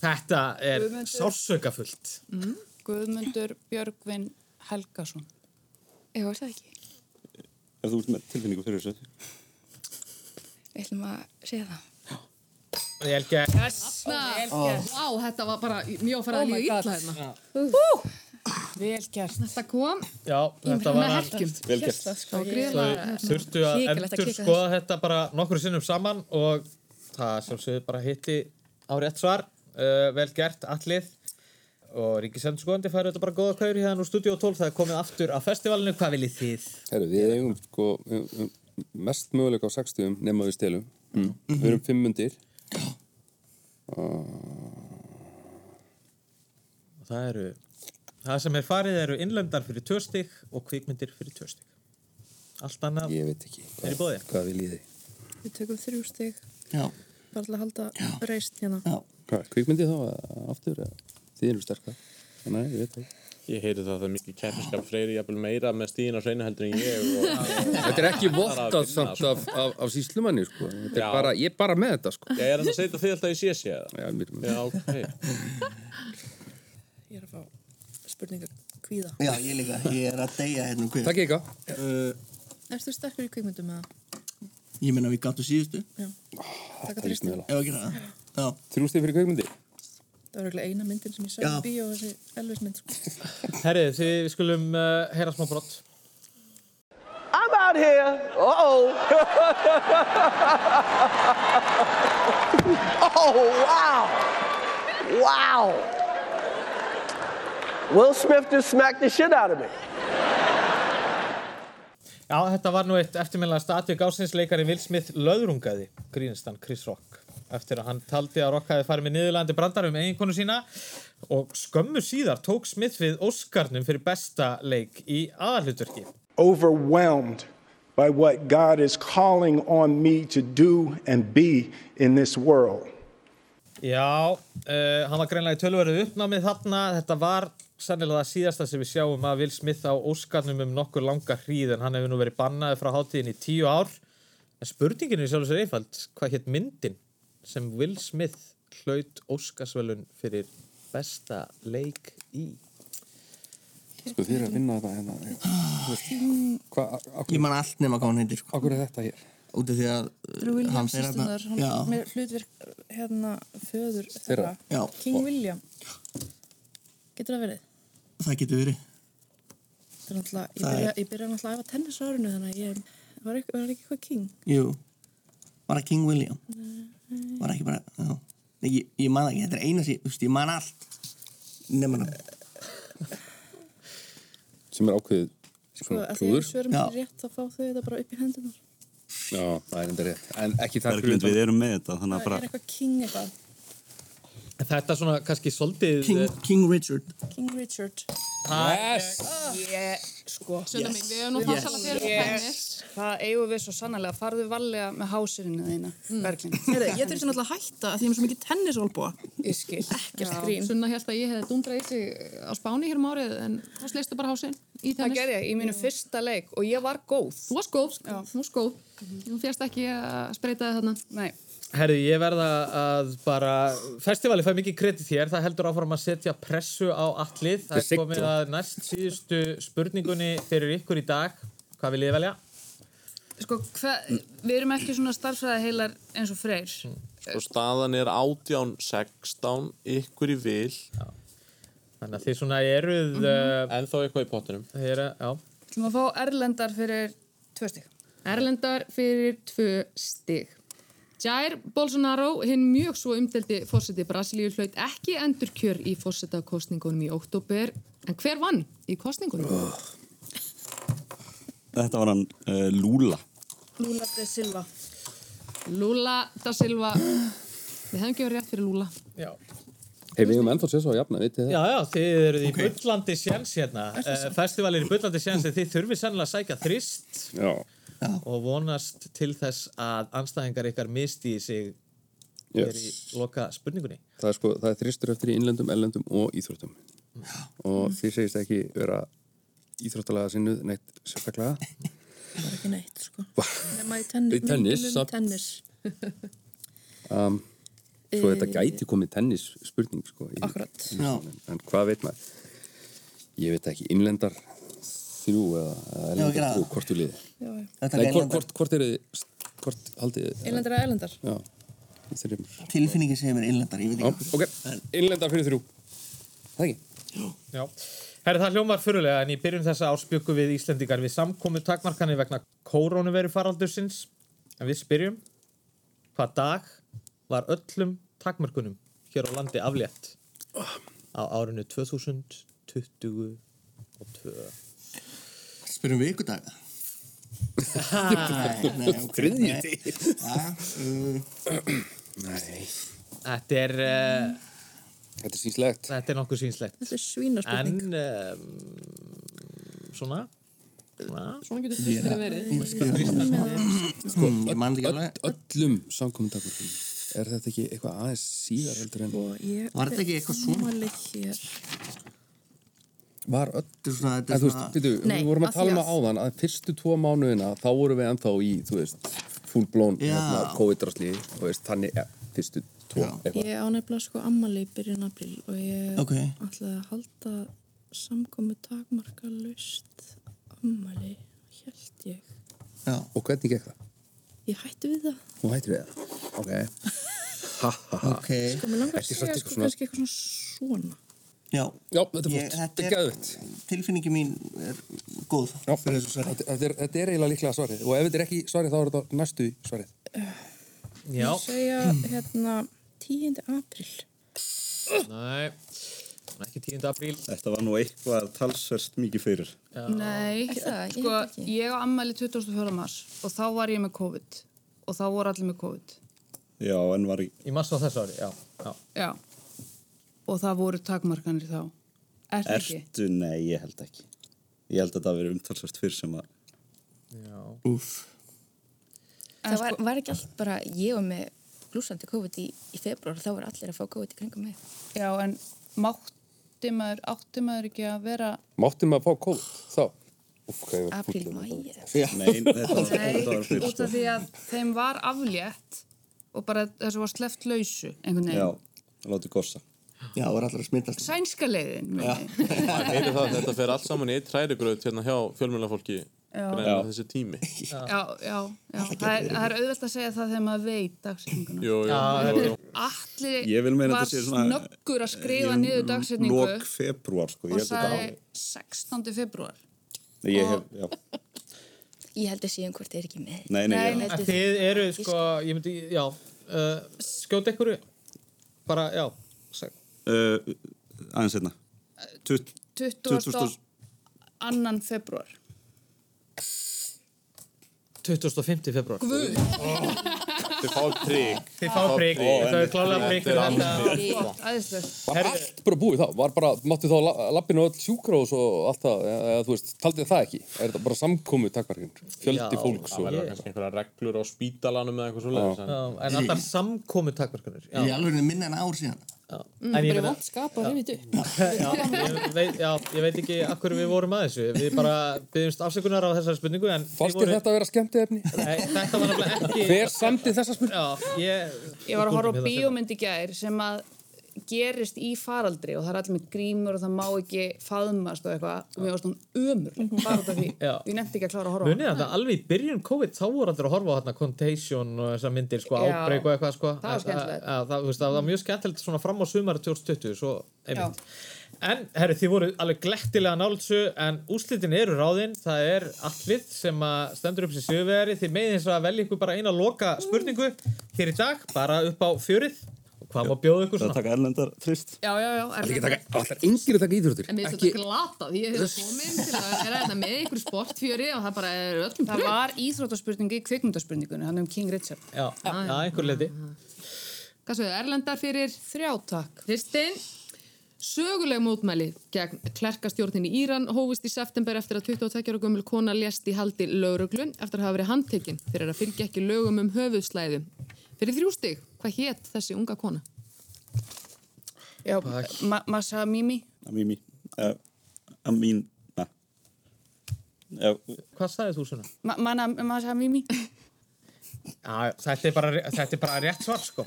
Þetta er Guðmundur- sársökafullt. Mm. Guðmundur Björgvin Helgason. Já, er það ekki? Er þú út með tilfinningu fyrir þessu? Við ætlum að segja það. Vel gert. Yes. Vá, þetta var bara mjög að fara Oh líka illa hérna. Vel gert. Þetta kom Já, þetta var helgjum. vel gert. Sko, Þau hérna, þurftu að endur skoða þetta bara nokkru sinnum saman og það sjálfsögðu bara hitti á rétt svar. Uh, vel gert, allið. Og Ríkisendurskoðandi færi þetta bara góða kauri hérna úr Studio 12. Það er komið aftur á festivalinu. Hvað viljið þið? Herru, við eigum sko mest möguleika á 60 nema við stelum. Mm. Við erum fimm mundir. Og það eru, það sem er farið eru innlendar fyrir stygg og kvikmyndir fyrir stygg. Allt annað Ég veit ekki. er í bóði. Hvað vil ég þið? Við tökum þrjú stig. Já. Bara til að halda reist hérna. Já. Hvað, kvikmyndi þá eða aftur? eða? Þið eru sterkar. Nei, ég veit það. Ég heyri það að það er mikið keppniskap freyri jafnvel meira með stíðin á hreinu heldur en ég og, [LAUGHS] Þetta er ekki er vottað samt sko. af, af, af síslumanni, sko. Þetta er Já. bara, ég er bara með þetta, sko. Ég er að setja þig alltaf í sési eða? Já, mér, Já, ok. Ég er að fá spurninga kvíða. Já, ég líka. Ég er að deyja hérna um kvið. Takk ekki. Uh, Erstu sterkur í kvikmyndum eða? ég meina við gáttu síðustu. Já. Takk að þrýstu. Ef ekki það. Já. Þrjú stið fyrir kvikmyndi? Það var eiginlega eina myndin sem ég sá Já. í bíó þessi Elvis mynd. Sko. [LAUGHS] Herrið, þið við skulum uh, heyra smá brott. I'm out here. Uh oh. [LAUGHS] oh, wow. Wow. Will Smith just smacked the shit out of me. Já, þetta var nú eitt eftirminnilega statvík ásins leikari Will Smith löðrungaði grínistan Chris Rock eftir að hann taldi að Rock hafi farið með niðurlandi brandar um eiginkonu sína og skömmu síðar tók Smith við Óskarnum fyrir besta leik í aðalhutverki. overwhelmed by what God is calling on me to do and be in this world. Já, uh, hann var greinlega í tölverðu uppnámið þarna. Þetta var sannilega það síðasta sem við sjáum að Will Smith á Óskarnum um nokkur langa hríð en hann hefur nú verið bannaði frá hátíðin í tíu ár. En spurningin er sjálfur sér einfald. Hvað hétt myndin sem Will Smith hlaut Óskarsvölun fyrir besta leik í? Sko, þið eru að vinna þetta hérna. Ég man allt nema hvað hún heitir. Sko. Akkur er þetta hér? Út af því að Drew uh, Williams hann Já. með hlutverk hérna föður. King William. Getur það verið? Það getur verið. Það er náttúrulega, ég Það er- byrja, ég byrja náttúrulega að æfa tennis á árinu þannig að ég var ekki, var ekki eitthvað king. Jú. Var það King William? Var ekki bara, já. Nei, Ég, ég man ekki, þetta er eina veist, ég man allt. Nefna það. Sem er ákveðið Sko, að að klúður? svörum sér rétt þá fá þau þetta bara upp í hendunar. Já, það er enda rétt. En ekki það Berglind, við erum með þetta, þannig að Það bara... er eitthvað king eitthvað. Þetta er svona kannski svolítið... King, King Richard. King Richard. Yes! Ég, sko. Sjöna mín, við höfum nú farsalega fyrir Yes. Það eigum við svo sannlega. Farðu varlega með hásirinu þína, mm. Berglind. Heyrðu, ég þurfti náttúrulega að hætta að því ég er með svo mikið tennisolbúa. Ég skil. Ekkert grín. Sunna held að ég hefði dundrað í sig á Spáni hér um árið en þá sleistu bara hásinn í Það tennis. gerði ég í mínu fyrsta leik og ég var góð. Þú varst góð, sko. Þú varst góð. Þú fjast ekki að spreita það þarna. Nei. Herði, ég verða að bara, festivali fær mikið kredit hér, það heldur áfram að setja pressu á allið. Það er komið að næst síðustu spurningunni fyrir ykkur í dag. Hvað vil ég velja? Sko, hva, við erum ekki svona starfræði heilar eins og freyr. Sko staðan er 18, 16, ykkur í vil. Þannig að þið svona eruð... Mhm. Uh, en þá eitthvað í pottinum. Þið eru, já. Þú maður fá erlendar fyrir tvö stík. Erlendar fyrir tvö stig. Jair Bolsonaro, hinn mjög svo umdeldi fórseti Brasilíu, hlaut ekki endurkjör í fórsetakostningunum í oktober. En hver vann í kostningunum? Þetta var hann uh, Lula. Lula de Silva. Lula da Silva. Við hefum verið rétt fyrir Lula. Já. Hei, við hefum ennþá séð svo að jafna, vitið þið? Já, já, þið eruð í bullandi sjans hérna. Festivalir í bullandi sjans þið þurfið sennilega að sækja þrist Já. Og vonast til þess að anstæðingar ykkar misti í sig hér í Yes. loka spurningunni. Það er sko, það er þristur eftir í innlendum, ellendum og íþróttum. Og þið segist ekki vera íþróttalega sinnuð neitt sérstaklega. Það var ekki neitt, sko. Nema í tennis. Í. Um, svo þetta Eh, gæti komið tennis spurning, sko. í- í- En, en hvað veit maður? Ég veit ekki, innlendar þrjú eða, eða það. þrjú, hvort þú liði. Já, já. Þetta er Nei, hvort, hvort, hvort eru þið hvort haldið þið- Innlendar eða erlendar? Já, þreymur. Tilfinningin segir mér innlendar, ég veit ekki. ok, innlendar fyrir þrjú. Það ekki? Já. Herri, það hljómar fyrirlega en í byrjun þessa árs bjökkum við Íslendingar við samkomu takmarkanir vegna kórónuveru faraldursins. En við spyrjum, hvað dag var öllum takmarkunum hér á landi aflétt á árinu 2022? Spyrum við ykkur dag. Þriðjudegi. Já, uh, Nei. Þetta er... Uh, þetta er sínslegt. Þetta er nokkuð sínslegt. Þetta er svínarspurning. En um, svona... Svona, svona getur fyrstir að verið. Sko, öllum samkominn takmarkunum. Er þetta ekki eitthvað aðeins síðar heldur en... Ég Var þetta ekki eitthvað svona? Var öll... Svona, þetta En þú veist, Nei, við vorum að tala um að- áðan að fyrstu tvo mánuðina þá vorum við ennþá í, þú veist, full blown Já. hérna, COVID-drasli og veist, þannig, ja, fyrstu tvo eitthvað. Ég á nefnilega sko ammali í byrjun april og ég Ok. ætlaði að halda samkomu takmarka laust ammali, held ég. Já. Og hvernig gekk það? Ég hætti við það. Þú hættir við það? Ok. [LAUGHS] Ok. Sko, mér langar að segja sko kannski eitthvað svona svona. Já. Já, þetta er Ég- flott. Þetta er geðvitt. Tilfinningin mín er góð Já, þetta, þetta, er, þetta er eiginlega líklega svarið og ef þetta er ekki svarið þá er þetta næstu svarið. Já. Ég segja hérna 10. april. Nei, ekki 10. apríl. Þetta var nú eitthvað talsverst mikið fyrir. Nei, Er það? Ég sko, ekki. ég á ammæli 24. mars og þá var ég með COVID og þá voru allir með COVID. Já, en var í... Í mars á þessu ári, já. já. Já. Og það voru takmarkanir þá. Er það ekki? Ertu? Nei, ég held ekki. Ég held að það veri umtalsverst fyrir sem að... Já. Úf. Það var, var ekki allt bara, ég var með blúsandi COVID í, í februar og þá var allir að fá COVID í kringum mig. Já, en mátti maður, átti maður ekki að vera... Mátti maður fá COVID þá? Úf, hvað ég var Apríl, fullur. mæ. Já. Nei, þetta var, fyrir, út sko. af því að þeim var aflétt og bara þessu var sleppt lausu einhvern Já, veginn. látið gossa. Já, það var allir að smittast. Sænska leiðin, [LAUGHS] þetta fer allt saman í eitt hrærigraut hérna hjá fjölmjölafólki greinlega þessi tími. Já, já, já. Það er, það er auðvelt að segja það þegar maður veit dagsetninguna. Jú, jú, Já, jú. Allir Ég vil meina var þetta sé svona... snöggur að skrifa niður dagsetningu Lok februar, sko. og Ég held að sagði 16. februar. Ég hef, já. Ég held að síðan hvort þið er ekki með. Nei, nei, Nei, þið eru, sko, ég myndi, já, uh, skjóta ykkur bara, já. Uh, aðeins hérna. Tut- 22. februar. 25. februar. Guð! Þið fáið prik. Þið fá prik, það er klálega. Æðislega. Var allt bara búið þá? Var bara, máttu þá la- lappinu öll sjúkrós og allt það, eða þú veist, taldið það ekki? Er þetta bara samkomu takmarkin? Fjöldi Já, fólks Það og... verður kannski einhverja reglur á spítalanum eða eitthvað svoleiðis. en- Já, en alltaf samkomu takmarkanir. Já, Í alveg minna en ár síðan. Mm, En ég bara vant skap og rifið upp. já, ég veit, já, ég veit ekki af hverju við vorum að þessu. Við bara byggjumst afsökunar á þessari spurningu, þér voru- þetta að vera skemmtið efni? Nei, þetta var nefnilega ekki... Hver samdi þessa spurningu? Já, ég... Ég var að horfa á hérna bíómynd í gær sem að gerist í faraldri og það er allir með grímur og það má ekki faðmast og eitthvað og mér varst hún ömur bara út af því, Já. ég nefndi ekki að klára að horfa Munið þetta alveg í byrjun COVID þá voru allir að horfa á þarna Contagion og þessar myndir sko, Já. Outbreak og eitthvað sko. Það var skemmtilegt. Já, það, það var mjög skemmtilegt svona fram á sumari 2020 svo einmitt. En, herru, þið voru alveg glettilega nálutsu en úslitin eru ráðinn, það er allir sem að stendur upp sér sigurvegari þið þess að velja ykkur bara eina loka spurningu hér í dag, bara upp á fjörið hvað má bjóða ykkur Það svona? taka erlendar frist. Já, já, já. Það er ekki taka, allar yngir að taka íþróttir. En mér finnst þetta glata því ég hef komin til að vera þetta með ykkur sportfjöri og það bara er öllum Það var íþróttaspurningi í kvikmyndaspurningunni, hann um King Richard. Já, já, einhver leiti. Hvað svo, erlendar fyrir Þrjá takk. Fyrstinn, söguleg mótmæli gegn klerkastjórnin í Íran hófist í september eftir að 22 ára gömul kona lést í haldi lauruglun eftir að hafa verið handtekinn fyrir að fylgja ekki lögum um höfuðslæðu. Fyrir þrjú stig, hvað hétt þessi unga kona? Já, Ma Massa Mimi. Amimi. Uh, Amin. Na. Já, Hvað sagðið þú svona? Ma Mana Massa Mimi. [LAUGHS] Já, þetta er bara, þetta er bara rétt svar sko.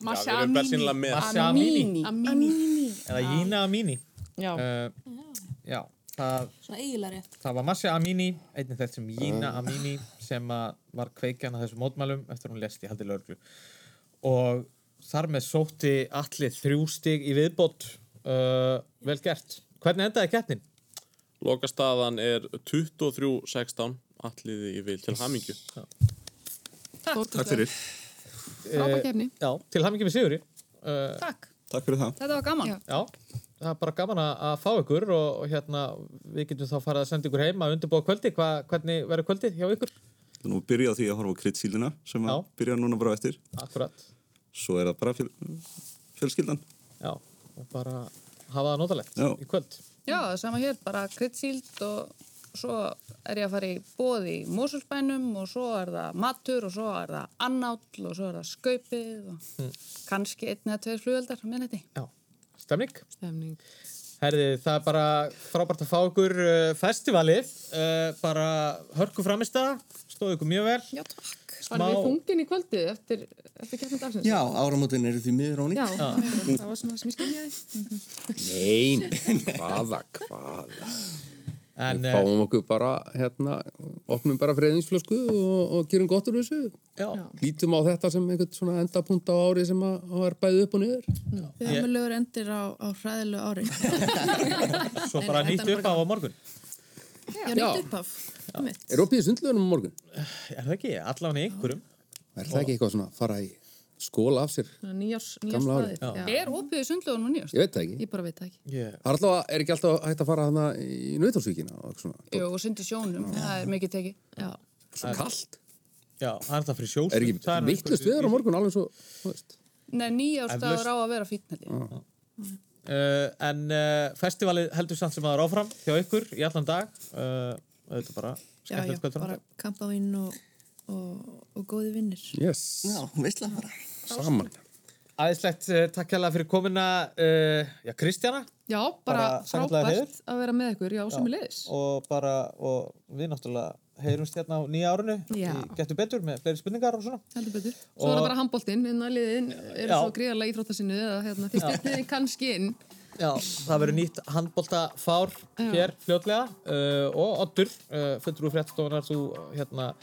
Já, bersýnilega með. Massa Amini. Amini. Eða Gina Amini. Já. Uh, já. það, Svona eiginlega rétt. það var Masha Amini, einnig þetta sem Gina Amini sem var kveikjan að þessum mótmælum eftir að hún lest í haldi lögreglu og þar með sótti allir þrjú stig í viðbót uh, vel gert. Hvernig endaði keppnin? Lokastaðan er 23-16 alliði í vil til hamingju. Takk fyrir. Frábær keppni. Já, til hamingju með Siguri. Uh, Takk. Takk fyrir það. Þetta var gaman. Já, það er bara gaman að fá ykkur og, og hérna við getum þá farið að senda ykkur heim að undirbúa kvöldi. Hva, hvernig verður kvöldið hjá ykkur? Nú byrja á því að horfa á kryddsílina sem að byrja núna bara á eftir. Akkurat. Svo er það bara fjöl, fjölskyldan. Já, og bara hafa það notalegt Já. í kvöld. Já, það er sama hér, bara kryddsíld og svo er ég að fara í bóð í Mosulsbænum og svo er það matur og svo er það annáll og svo er það skaupið og Mm. kannski einn eða tveir flugöldar með netti. Stemning? Stemning. Herði, það er bara frábært að fá ykkur uh, festivalið, uh, bara hörku framist það, stóðu ykkur mjög vel. Já, takk. Varum við þungin í kvöldið eftir, eftir keppnum dagsins? Já, áramótin eru því miður á nýtt. Já, það var svona sem ég skiljaði. Nein, hvaða, hvaða En, Við fáum okkur bara, hérna, opnum bara freyðinsflösku og, og gerum gott úr þessu. Já. Lítum á þetta sem einhvern svona endapunkt á ári sem að, að er bæðið upp og niður. Við hefum lögur endir á, á hræðilegu ári. [LAUGHS] Svo bara nýtt upp á á morgun. Já, nýtt upphaf. Einmitt. Er opið í sundlögunum á morgun? Er það ekki? Allan í einhverjum. Er það ekki eitthvað svona að fara í skóla af sér? Árið. nýjársstaðið. Er opið í sundlögunum og nýjast? Ég veit það ekki. Ég bara veit það ekki. Yeah. Alltaf, er ekki alltaf hægt að fara hana í Nautalsvíkina og sundi sjónum, það er mikið tekið. Já. Svo kallt. Já, það er það fyrir sjós. Er ekki vittlust viður á morgun alveg svo. Nei, nýjárstaður á að vera ég. Uh, en uh, festivalið heldur samt sem að það er áfram hjá ykkur í allan dag. Uh, þetta er bara skemmtilegt kvöld bara fram. kampavín og, og, og góði vinnir. Yes. Já, veistlega bara. Saman. Æðislegt, uh, takk hérlega fyrir komuna, uh, já, Kristjana. Já, bara, heiður. frábært að vera með ykkur, já, sem er leiðis. Og bara, og við náttúrulega heyrumst hérna á nýja árinu. Getur betur með fleiri spurningar og svona. Heldur betur. Svo Og- er það bara handbóltinn, inn að liðin eru Já. svo gríðarlega íþróttasinnu eða hérna, þið stefniði kannski inn. Já, það verður nýtt handbóltafár hér fljótlega uh, og Oddur, uh, fulltrú fréttstofunar, þú hérna,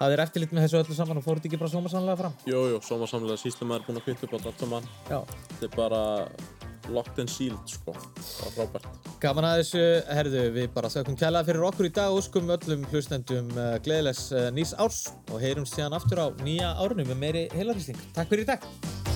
hafðir eftirlit með þessu öllu saman og fóruð ekki bara sómasamlega fram? Jú, jú, sómasamlega síslumæður búin að kvitta upp á allt saman. Já. Þetta er bara locked and sealed, sko. Það er frábært. Gaman að þessu, herðu, við bara þökkum kælaða fyrir okkur í dag og skum öllum hlustendum uh, gleðilegs uh, nýs árs og heyrumst síðan aftur á nýja árinu með meiri heilarhýsting. Takk fyrir í dag!